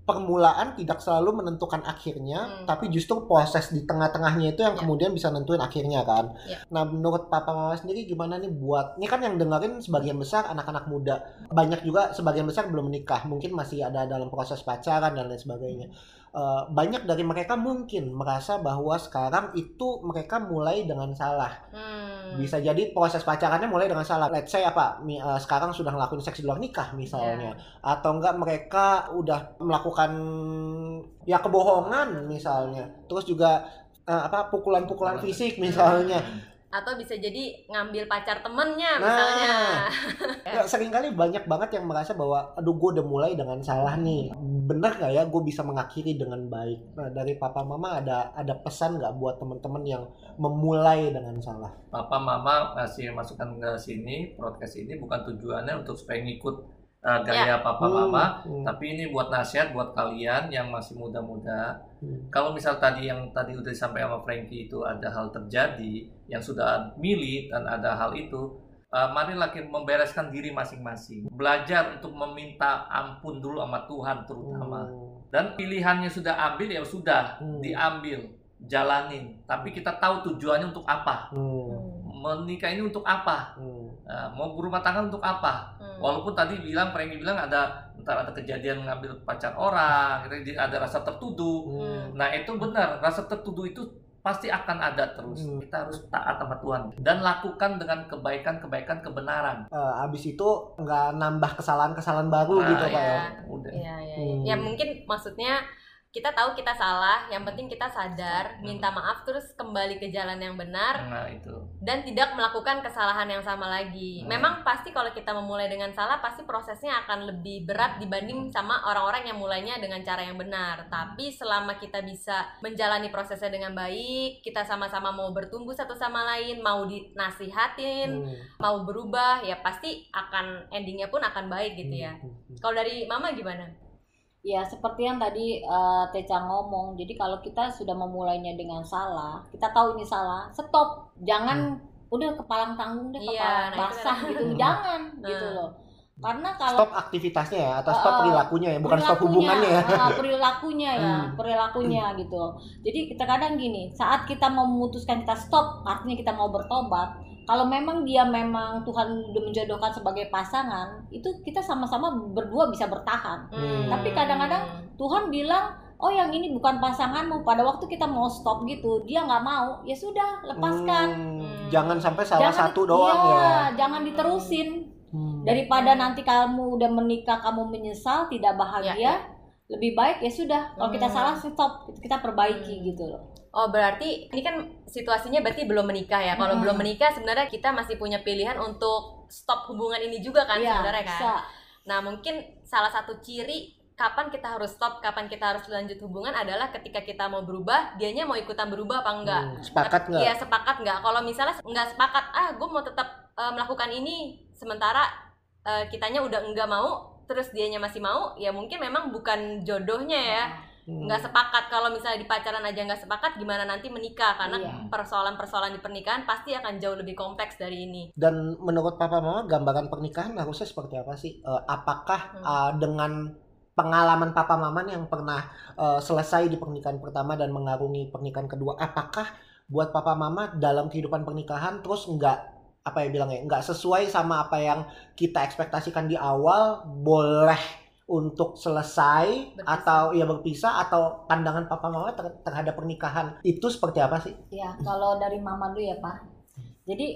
permulaan tidak selalu menentukan akhirnya, Hmm. tapi justru proses di tengah-tengahnya itu yang Ya. kemudian bisa nentuin akhirnya kan. Ya. Nah, menurut Papa Mama sendiri gimana nih buat ini kan yang dengerin sebagian besar anak-anak muda, banyak juga sebagian besar belum menikah, mungkin masih ada dalam proses pacaran dan lain sebagainya. Eh, banyak dari mereka mungkin merasa bahwa sekarang itu mereka mulai dengan salah. Hmm. Bisa jadi proses pacarannya mulai dengan salah. Let's say apa? mi- eh, sekarang sudah ngelakuin seks di luar nikah misalnya, atau enggak mereka udah melakukan ya kebohongan misalnya. Terus juga eh, apa pukulan-pukulan fisik misalnya. Atau bisa jadi ngambil pacar temennya Nah. misalnya. Ya, sering kali banyak banget yang merasa bahwa aduh gue udah mulai dengan salah nih. Bener gak ya gue bisa mengakhiri dengan baik? Nah, dari papa mama ada ada pesan nggak buat teman-teman yang memulai dengan salah? Papa Mama kasih masukan ke sini podcast ini bukan tujuannya untuk supaya ngikut uh, gaya Papa Mama Hmm, tapi ini buat nasihat buat kalian yang masih muda-muda hmm, kalau misal tadi yang tadi udah disampaikan sama Frankie itu ada hal terjadi yang sudah milih dan ada hal itu uh, marilah kita membereskan diri masing-masing. Belajar untuk meminta ampun dulu sama Tuhan terutama. Hmm, dan pilihannya sudah ambil ya sudah Hmm. diambil jalanin. Tapi kita tahu tujuannya untuk apa. Hmm, menikah ini untuk apa? Hmm. Nah, mau berumah tangga untuk apa? Hmm. walaupun tadi bilang Frankie bilang ada ntar ada kejadian ngambil pacar orang ada rasa tertuduh. Hmm. nah itu benar rasa tertuduh itu pasti akan ada terus Hmm. kita harus taat sama Tuhan dan lakukan dengan kebaikan-kebaikan kebenaran Eh, abis itu nggak nambah kesalahan-kesalahan baru Nah, gitu pak ya? iya. udah Iya, iya, Hmm. iya. Ya mungkin maksudnya kita tahu kita salah, yang penting kita sadar, Hmm. minta maaf terus kembali ke jalan yang benar nah itu dan tidak melakukan kesalahan yang sama lagi. Hmm. Memang pasti kalau kita memulai dengan salah pasti prosesnya akan lebih berat dibanding sama orang-orang yang mulainya dengan cara yang benar. Tapi selama kita bisa menjalani prosesnya dengan baik, kita sama-sama mau bertumbuh satu sama lain, mau dinasihatin, Hmm. mau berubah, ya pasti akan endingnya pun akan baik gitu ya. Hmm. Kalau dari Mama gimana? Ya seperti yang tadi eh, Teca ngomong, jadi kalau kita sudah memulainya dengan salah, kita tahu ini salah, stop, jangan udah kepalang tanggung deh, Iya, kepala nah basah gitu, Hmm. jangan Hmm. gitu loh. Karena kalau Stop aktivitasnya ya atau stop Eh, perilakunya ya, bukan stop perilakunya, hubungannya ya. ah, perilakunya ya, Hmm. perilakunya gitu. Jadi kita kadang gini, saat kita mau memutuskan kita stop, artinya kita mau bertobat. Kalau memang dia memang Tuhan udah menjodohkan sebagai pasangan, itu kita sama-sama berdua bisa bertahan. Hmm. Tapi kadang-kadang Tuhan bilang, oh yang ini bukan pasanganmu. Pada waktu kita mau stop gitu, dia nggak mau, ya sudah lepaskan. Hmm, Hmm. Jangan sampai salah Jangan- satu doang iya, ya. Jangan diterusin. Hmm. Daripada nanti kamu udah menikah, kamu menyesal, tidak bahagia, lebih baik ya sudah. Kalau kita Hmm. salah stop, kita perbaiki Hmm. gitu loh. Oh berarti ini kan situasinya berarti belum menikah ya. Kalau Hmm. belum menikah sebenarnya kita masih punya pilihan untuk stop hubungan ini juga kan Iya, sebenarnya kan. bisa. Nah mungkin salah satu ciri kapan kita harus stop, kapan kita harus lanjut hubungan adalah ketika kita mau berubah, dianya mau ikutan berubah apa enggak. Hmm, Sepakat nggak? Iya sepakat nggak? Kalau misalnya nggak sepakat, ah gue mau tetap eh, melakukan ini, sementara eh, kitanya udah enggak mau, terus dianya masih mau, ya mungkin memang bukan jodohnya ya Hmm. Nggak sepakat kalau misalnya di pacaran aja nggak sepakat gimana nanti menikah karena Iya. persoalan-persoalan di pernikahan pasti akan jauh lebih kompleks dari ini Dan menurut papa mama gambaran pernikahan harusnya seperti apa sih? Eh, apakah Hmm. eh, dengan pengalaman papa mama yang pernah eh, selesai di pernikahan pertama dan mengarungi pernikahan kedua, apakah buat papa mama dalam kehidupan pernikahan terus nggak apa ya bilangnya nggak sesuai sama apa yang kita ekspektasikan di awal boleh untuk selesai Berpisah. atau ya berpisah atau pandangan papa mama ter- terhadap pernikahan itu seperti apa sih? Ya, kalau dari mama dulu ya, Pak. Jadi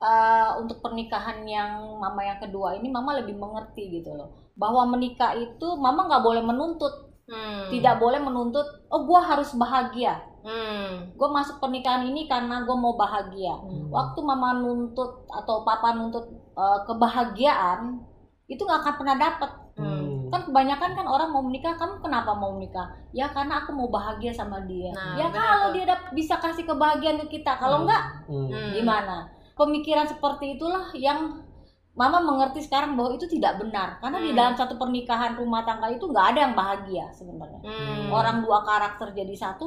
eh, untuk pernikahan yang mama yang kedua ini mama lebih mengerti gitu loh. Bahwa menikah itu mama nggak boleh menuntut, Hmm. tidak boleh menuntut, oh gua harus bahagia. Hmm. gue masuk pernikahan ini karena gue mau bahagia Hmm. waktu mama nuntut atau papa nuntut eh, kebahagiaan itu nggak akan pernah dapet Hmm. Kan kebanyakan kan orang mau menikah kamu kenapa mau menikah ya karena aku mau bahagia sama dia Nah, ya kalau dia dap- bisa kasih kebahagiaan ke kita kalau Hmm. enggak Hmm. Hmm. gimana pemikiran seperti itulah yang mama mengerti sekarang bahwa itu tidak benar karena di Hmm. dalam satu pernikahan rumah tangga itu nggak ada yang bahagia sebenarnya Hmm. orang dua karakter jadi satu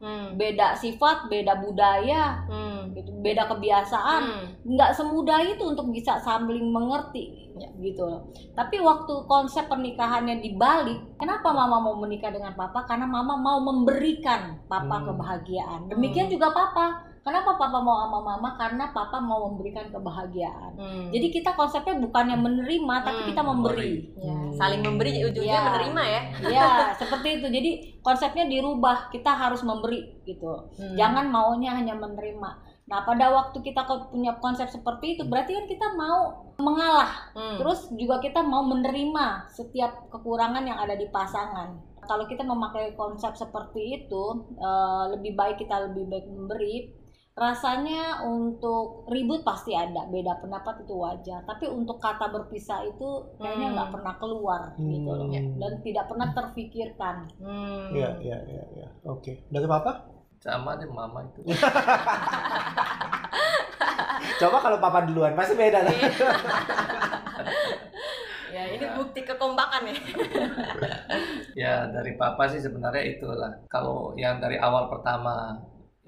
Hmm. beda sifat beda budaya Hmm. gitu beda kebiasaan Hmm. nggak semudah itu untuk bisa saling mengerti Ya. gitu loh. Tapi waktu konsep pernikahannya dibalik, kenapa mama mau menikah dengan papa? Karena mama mau memberikan papa Hmm. kebahagiaan. Demikian juga papa. Kenapa papa mau sama mama? Karena papa mau memberikan kebahagiaan. Hmm. Jadi kita konsepnya bukannya menerima, tapi Hmm. kita memberi. Ya, saling memberi ujungnya Ya. menerima ya. Ya, seperti itu. Jadi konsepnya dirubah. Kita harus memberi gitu. Hmm. Jangan maunya hanya menerima. Nah, pada waktu kita punya konsep seperti itu, berarti kan kita mau mengalah. Hmm. Terus juga kita mau menerima setiap kekurangan yang ada di pasangan. Kalau kita memakai konsep seperti itu, eh, lebih baik kita lebih baik memberi. Rasanya untuk ribut pasti ada, beda pendapat itu wajar. Tapi untuk kata berpisah itu kayaknya Hmm. nggak pernah keluar gitu loh, Hmm. dan tidak pernah terfikirkan. Hmm. Iya, iya, iya, iya. Oke. Dari papa? sama deh mama itu Coba kalau papa duluan, pasti beda kan? Ya, ini bukti kekompakan ya. ya dari papa sih sebenarnya itulah kalau yang dari awal pertama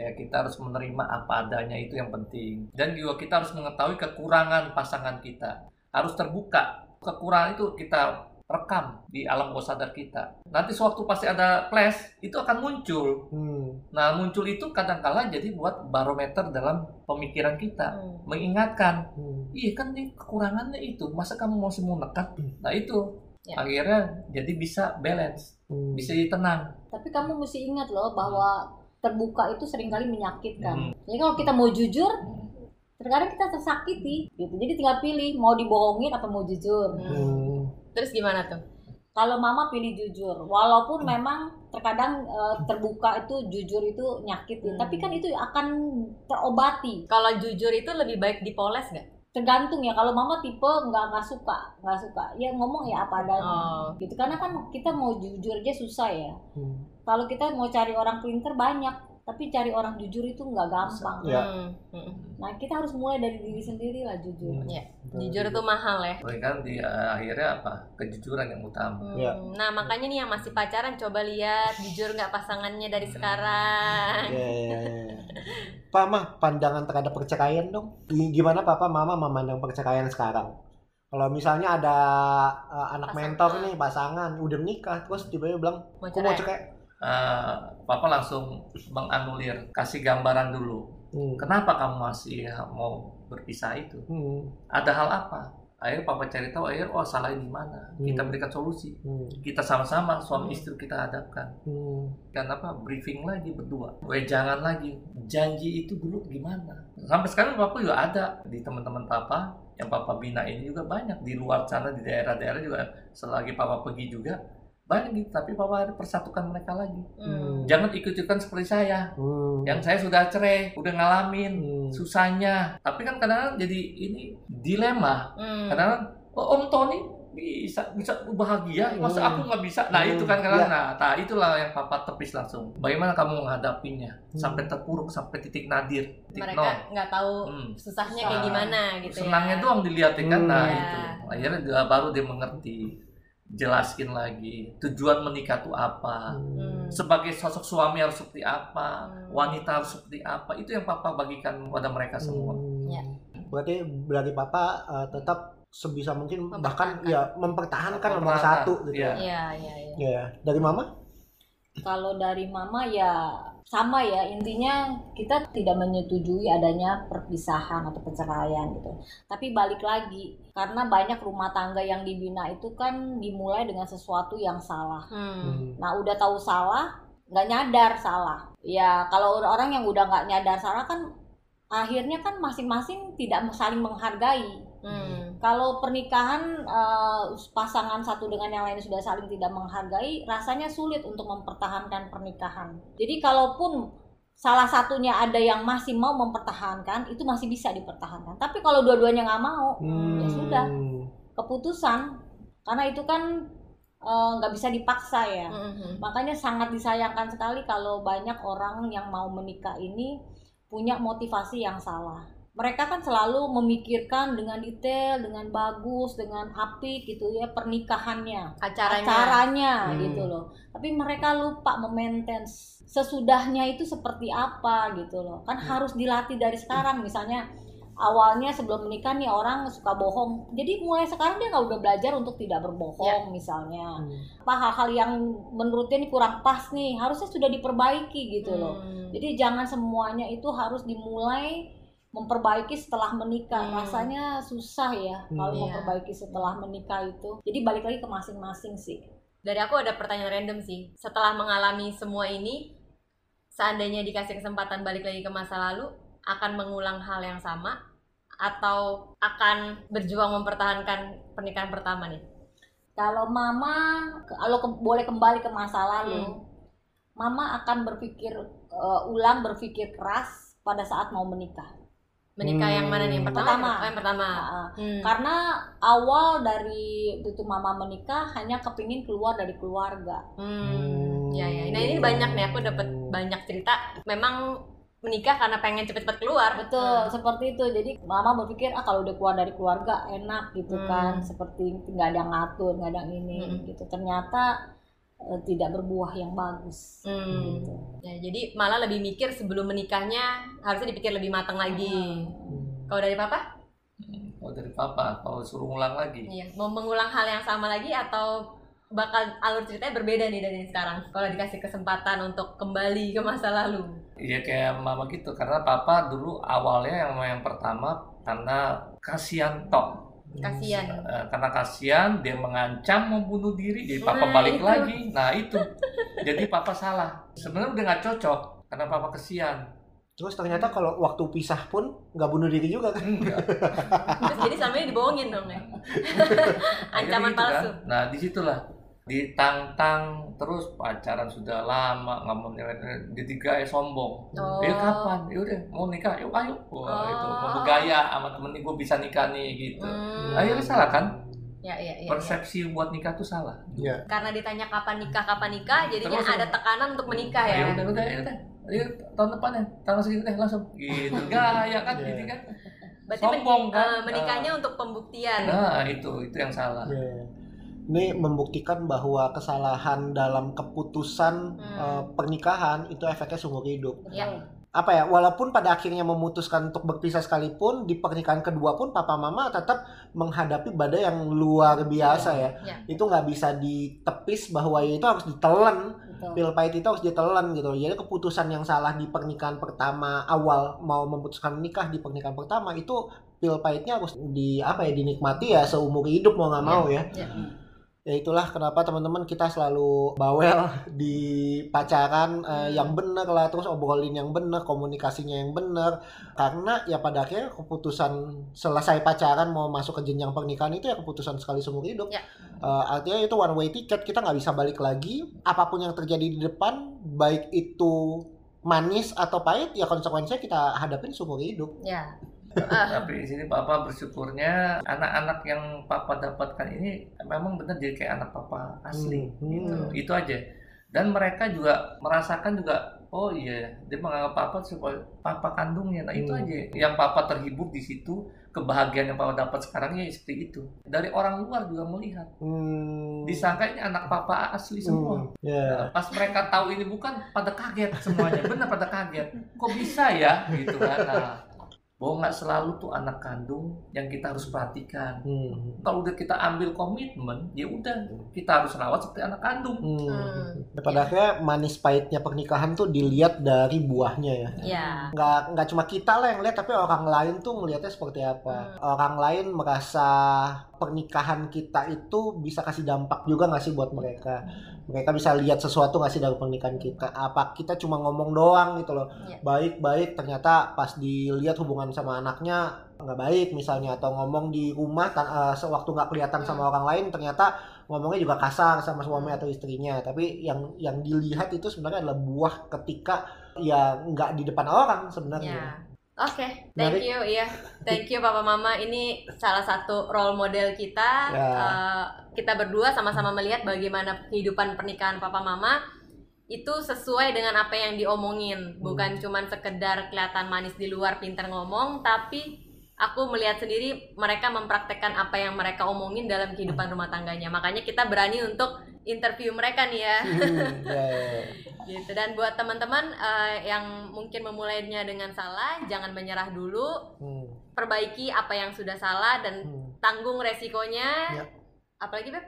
ya kita harus menerima apa adanya itu yang penting. Dan juga kita harus mengetahui kekurangan pasangan kita. Harus terbuka. Kekurangan itu kita rekam di alam bawah sadar kita. Nanti sewaktu pasti ada clash itu akan muncul. Hmm. nah muncul itu kadang-kala jadi buat barometer dalam pemikiran kita. Hmm. mengingatkan Hmm. iya kan nih kekurangannya itu. Masa kamu masih mau nekat? Nah itu. Ya. akhirnya jadi bisa balance Hmm. bisa tenang. Tapi kamu mesti ingat loh bahwa terbuka itu sering kali menyakitkan. Hmm. Jadi kalau kita mau jujur, terkadang kita tersakiti gitu. Jadi tinggal pilih mau dibohongin atau mau jujur. Hmm. Hmm. Terus gimana tuh? Kalau mama pilih jujur, walaupun memang terkadang eh, terbuka itu jujur itu nyakitin, Hmm. tapi kan itu akan terobati. Kalau jujur itu lebih baik dipoles nggak? Tergantung ya. Kalau mama tipe nggak nggak suka, nggak suka, ya ngomong ya apa adanya. Oh. Gitu. Karena kan kita mau jujur aja susah ya. Hmm. Kalau kita mau cari orang pinter banyak, tapi cari orang jujur itu nggak gampang. Ya. Hmm. Hmm. Nah kita harus mulai dari diri sendiri lah jujur. Hmm. Ya, Jujur itu mahal ya. Kan di eh, akhirnya apa kejujuran yang utama Hmm. Ya. Nah makanya nih yang masih pacaran coba lihat jujur nggak pasangannya dari sekarang. Ya, ya, ya. Pak, mah pandangan terhadap perceraian dong. Gimana papa mama memandang perceraian sekarang? Kalau misalnya ada uh, anak Pasangan. mentor nih pasangan udah menikah terus tiba-tiba bilang Mau aku mau cerai. Eh, papa langsung menganulir kasih gambaran dulu Hmm. kenapa kamu masih mau berpisah itu Hmm. ada hal apa akhirnya papa cari tahu akhirnya oh salahnya di mana kita Hmm. berikan solusi Hmm. kita sama-sama suami Hmm. istri kita hadapkan Hmm. kan apa briefing lagi berdua gue jangan lagi janji itu dulu gimana sampai sekarang papa juga ada di teman-teman papa yang papa bina ini juga banyak di luar sana di daerah-daerah juga selagi papa pergi juga gitu tapi papa ada persatukan mereka lagi Hmm. jangan ikut-ikutan seperti saya Hmm. yang saya sudah cerai udah ngalamin Hmm. susahnya tapi kan kadang-kadang jadi ini dilema Hmm. kadang-kadang oh, om Tony bisa bisa bahagia masa Hmm. aku nggak bisa nah Hmm. itu kan kadang Ya. nah, nah itulah yang papa tepis langsung bagaimana kamu menghadapinya Hmm. sampai terpuruk sampai titik nadir titik mereka nggak tahu Hmm. susahnya kayak Nah, gimana gitu senangnya ya. doang dilihatin kan nah Hmm. itu akhirnya dia, baru dia mengerti jelaskin lagi tujuan menikah itu apa Hmm. sebagai sosok suami harus seperti apa Hmm. wanita harus seperti apa itu yang papa bagikan kepada mereka semua Hmm. Ya. Berarti dari papa uh, tetap sebisa mungkin bahkan ya mempertahankan nomor satu gitu. iya. Iya, iya, iya. Ya, dari mama? Kalau dari mama ya sama ya intinya kita tidak menyetujui adanya perpisahan atau perceraian gitu. Tapi balik lagi karena banyak rumah tangga yang dibina itu kan dimulai dengan sesuatu yang salah. Hmm. Nah udah tahu salah nggak nyadar salah. Ya kalau orang yang udah nggak nyadar salah kan akhirnya kan masing-masing tidak saling menghargai. Hmm. Kalau pernikahan eh, pasangan satu dengan yang lain sudah saling tidak menghargai, rasanya sulit untuk mempertahankan pernikahan. Jadi kalaupun salah satunya ada yang masih mau mempertahankan, itu masih bisa dipertahankan. Tapi kalau dua-duanya nggak mau, ya sudah keputusan. Karena itu kan eh, nggak bisa dipaksa ya. Mhm. Makanya sangat disayangkan sekali kalau banyak orang yang mau menikah ini punya motivasi yang salah. Mereka kan selalu memikirkan dengan detail, dengan bagus, dengan apik gitu ya pernikahannya, acaranya acaranya Hmm. gitu loh. Tapi mereka lupa memaintain sesudahnya itu seperti apa gitu loh. Kan harus dilatih dari sekarang. Misalnya awalnya sebelum menikah nih orang suka bohong. Jadi mulai sekarang dia nggak udah belajar untuk tidak berbohong misalnya apa hal-hal yang menurut dia ini kurang pas nih harusnya sudah diperbaiki gitu loh Hmm. jadi jangan semuanya itu harus dimulai memperbaiki setelah menikah Hmm. rasanya susah ya Hmm. kalau Iya. memperbaiki setelah menikah itu jadi balik lagi ke masing-masing sih dari aku ada pertanyaan random sih setelah mengalami semua ini seandainya dikasih kesempatan balik lagi ke masa lalu akan mengulang hal yang sama atau akan berjuang mempertahankan pernikahan pertama nih kalau mama kalau ke- boleh kembali ke masa lalu Hmm. mama akan berpikir uh, ulang berpikir keras pada saat mau menikah menikah yang mana nih yang pertama Pertama. Oh, yang pertama Nah, Hmm. karena awal dari itu mama menikah hanya kepingin keluar dari keluarga Hmm, ya ya. Nah ini banyak nih aku dapat banyak cerita. Memang menikah karena pengen cepet-cepet keluar. Betul, seperti itu. Jadi mama berpikir ah kalau udah keluar dari keluarga enak gitu Hmm. kan, seperti nggak ada yang ngatur, nggak ada yang ini Hmm. gitu. Ternyata tidak berbuah yang bagus. Hmm. Gitu. Ya, jadi malah lebih mikir sebelum menikahnya harusnya dipikir lebih matang lagi. Hmm. Kalau dari papa? Kalau dari papa, kalau suruh ulang lagi. Iya. Mau mengulang hal yang sama lagi atau bakal alur ceritanya berbeda nih dari sekarang? Kalau dikasih kesempatan untuk kembali ke masa lalu. Iya kayak mama gitu, karena papa dulu awalnya yang yang pertama karena kasihan tok. Kasihan. Eh, karena kasihan dia mengancam membunuh diri, jadi papa Nah, balik itu. lagi. Nah itu, jadi papa salah. Sebenarnya udah nggak cocok karena papa kasihan. Terus ternyata kalau waktu pisah pun nggak bunuh diri juga kan? Terus jadi selama ini dibohongin dong ya. Ancaman gitu kan. palsu. Nah di situlah ditantang terus pacaran sudah lama nggak mau nilai- jadi gaya sombong. Oh. Ya kapan? Ya udah mau nikah, yuk ayo. Wah Oh. itu mau bergaya sama temen gue bisa nikah nih gitu. Hmm. Akhirnya salah kan? Ya, ya, ya, ya. Persepsi buat nikah tuh salah. Iya. karena ditanya kapan nikah kapan nikah jadinya Terus- ada tekanan untuk menikah ya Ayo udah udah ya udah. Ayo tahun depan ya, tanggal segitu deh langsung. Gitu. Gaya kan Iya. gitu kan. berarti men- Sombong kan? eh, menikahnya untuk pembuktian Nah, itu itu yang salah. Iya. Ini membuktikan bahwa kesalahan dalam keputusan Hmm. eh, pernikahan itu efeknya seumur hidup. ya Apa ya? Walaupun pada akhirnya memutuskan untuk berpisah sekalipun di pernikahan kedua pun papa mama tetap menghadapi badai yang luar biasa ya. Ya. Itu nggak bisa ditepis bahwa ya itu harus ditelan. Betul. Pil pahit itu harus ditelan gitu. Jadi keputusan yang salah di pernikahan pertama awal mau memutuskan menikah di pernikahan pertama itu pil pahitnya harus di apa ya dinikmati ya seumur hidup mau nggak mau ya. ya. Ya itulah kenapa teman-teman kita selalu bawel di pacaran eh, Hmm. yang bener lah terus obrolin yang bener komunikasinya yang bener. Karena ya pada akhirnya keputusan selesai pacaran mau masuk ke jenjang pernikahan itu ya keputusan sekali seumur hidup. Ya. Eh, artinya itu one way ticket kita nggak bisa balik lagi. Apa pun yang terjadi di depan baik itu manis atau pahit ya konsekuensinya kita hadapin seumur hidup. Ya Tapi di sini papa bersyukurnya anak-anak yang papa dapatkan ini memang benar jadi kayak anak papa asli Hmm. gitu. Hmm. Itu aja. Dan mereka juga merasakan juga oh iya dia menganggap papa sebagai papa kandungnya. Nah, itu Hmm. aja yang papa terhibur di situ kebahagiaan yang papa dapat sekarang ya seperti itu. Dari orang luar juga melihat. Hmm. Disangka ini anak papa asli semua. Hmm. Ya. Nah, pas mereka tahu ini bukan pada kaget semuanya benar pada kaget kok bisa ya gitu kan nah bahwa nggak selalu tuh anak kandung yang kita harus perhatikan Hmm. kalau udah kita ambil komitmen ya udah kita harus rawat seperti anak kandung Hmm. Hmm. Pada akhirnya manis pahitnya pernikahan tuh dilihat dari buahnya ya. ya Nggak nggak cuma kita lah yang lihat, tapi orang lain tuh ngelihatnya seperti apa. Orang lain merasa pernikahan kita itu bisa kasih dampak juga nggak sih buat mereka. Mereka bisa lihat sesuatu nggak sih dari pernikahan kita. Apa kita cuma ngomong doang gitu loh. Iya. Baik baik ternyata pas dilihat hubungan sama anaknya nggak baik misalnya atau ngomong di rumah eh, sewaktu nggak kelihatan sama orang lain ternyata ngomongnya juga kasar sama suami atau istrinya tapi yang yang dilihat itu sebenarnya adalah buah ketika ya nggak di depan orang Ya. sebenarnya Oke, thank Menarik. you, iya, thank you Papa Mama. Ini salah satu role model kita. Ya. Eh, kita berdua sama-sama melihat bagaimana kehidupan pernikahan Papa Mama itu sesuai dengan apa yang diomongin, bukan cuman sekedar kelihatan manis di luar, pinter ngomong, tapi aku melihat sendiri mereka mempraktekkan apa yang mereka omongin dalam kehidupan rumah tangganya. Makanya kita berani untuk interview mereka nih ya. Hmm, ya, ya, ya. gitu dan buat teman-teman eh, yang mungkin memulainya dengan salah jangan menyerah dulu Hmm, perbaiki apa yang sudah salah dan hmm. tanggung resikonya Ya. apalagi beb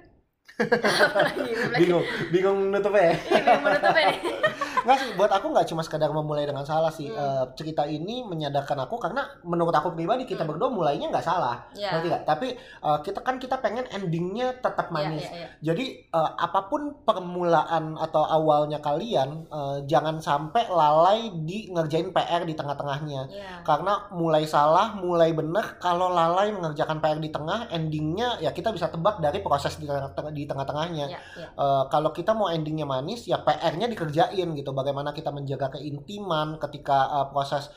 bingung bingung nutupnya ya Ih, bingung menutupnya nih Nggak sih, buat aku nggak cuma sekedar memulai dengan salah sih. Hmm. Eh, cerita ini menyadarkan aku karena menurut aku pribadi kita Hmm. berdua mulainya nggak salah, ya ngerti nggak? Tapi eh, kita kan kita pengen endingnya tetap ya, manis. ya, ya. Jadi eh, apa pun permulaan atau awalnya kalian eh, jangan sampai lalai di ngerjain PR di tengah-tengahnya. Ya. Karena mulai salah, mulai benar, kalau lalai mengerjakan PR di tengah, endingnya ya kita bisa tebak dari proses di tengah- di tengah-tengahnya. Ya, ya. Eh, kalau kita mau endingnya manis ya PR-nya dikerjain gitu bagaimana kita menjaga keintiman ketika eh, proses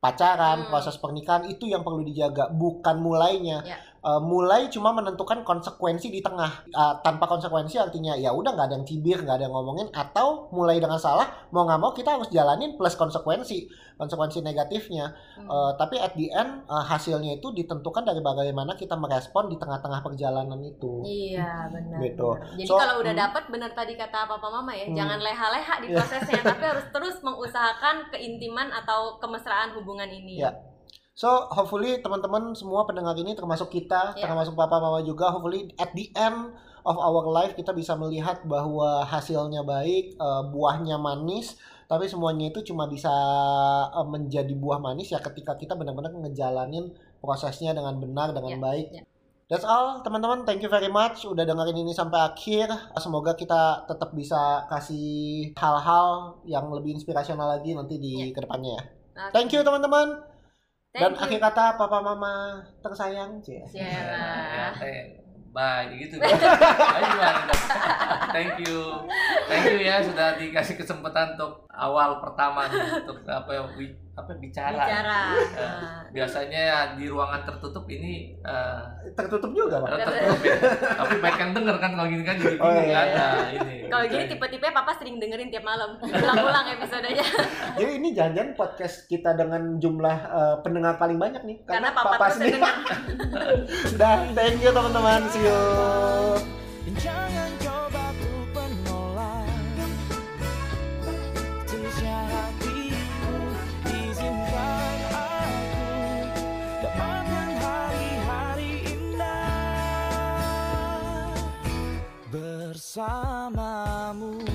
pacaran Hmm. proses pernikahan itu yang perlu dijaga bukan mulainya Ya. Eh, mulai cuma menentukan konsekuensi di tengah Eh, tanpa konsekuensi artinya ya udah nggak ada yang cibir nggak ada yang ngomongin atau mulai dengan salah mau nggak mau kita harus jalanin plus konsekuensi konsekuensi negatifnya Hmm. Eh, tapi at the end eh, hasilnya itu ditentukan dari bagaimana kita merespon di tengah-tengah perjalanan itu Iya benar. Gitu. benar. Jadi So, kalau udah hmm. dapat benar tadi kata papa mama ya, Hmm. jangan leha-leha di Iya. prosesnya, tapi harus terus mengusahakan keintiman atau kemesraan hubungan ini. Iya. So hopefully teman-teman semua pendengar ini termasuk kita, Yeah. termasuk papa mama juga, hopefully at the end of our life kita bisa melihat bahwa hasilnya baik, eh, buahnya manis, tapi semuanya itu cuma bisa eh, menjadi buah manis ya ketika kita benar-benar ngejalanin prosesnya dengan benar dengan Yeah, baik. yeah. That's all teman-teman, thank you very much udah dengerin ini sampai akhir. Semoga kita tetap bisa kasih hal-hal yang lebih inspirasional lagi nanti di Yeah. ke depannya ya. Oke. Thank you teman-teman. Dan you. akhir kata papa mama tersayang. Ya, eh, bye gitu. Thank you, thank you ya sudah dikasih kesempatan untuk awal pertama untuk apa ya, wi- apa bicara. Bicara. Nah, biasanya di ruangan tertutup ini eh, Tertutup juga, Pak. tertutup ya. Tapi baik yang denger kan kalau gini kan jadi Oh, iya. kan. Nah, ini. Kalau gini tipe-tipe papa sering dengerin tiap malam, ulang-ulang episodenya. Jadi ini jangan podcast kita dengan jumlah eh, pendengar paling banyak nih Karena papa, terus sendiri. denger. Dan thank you teman-teman. See you. Bersamamu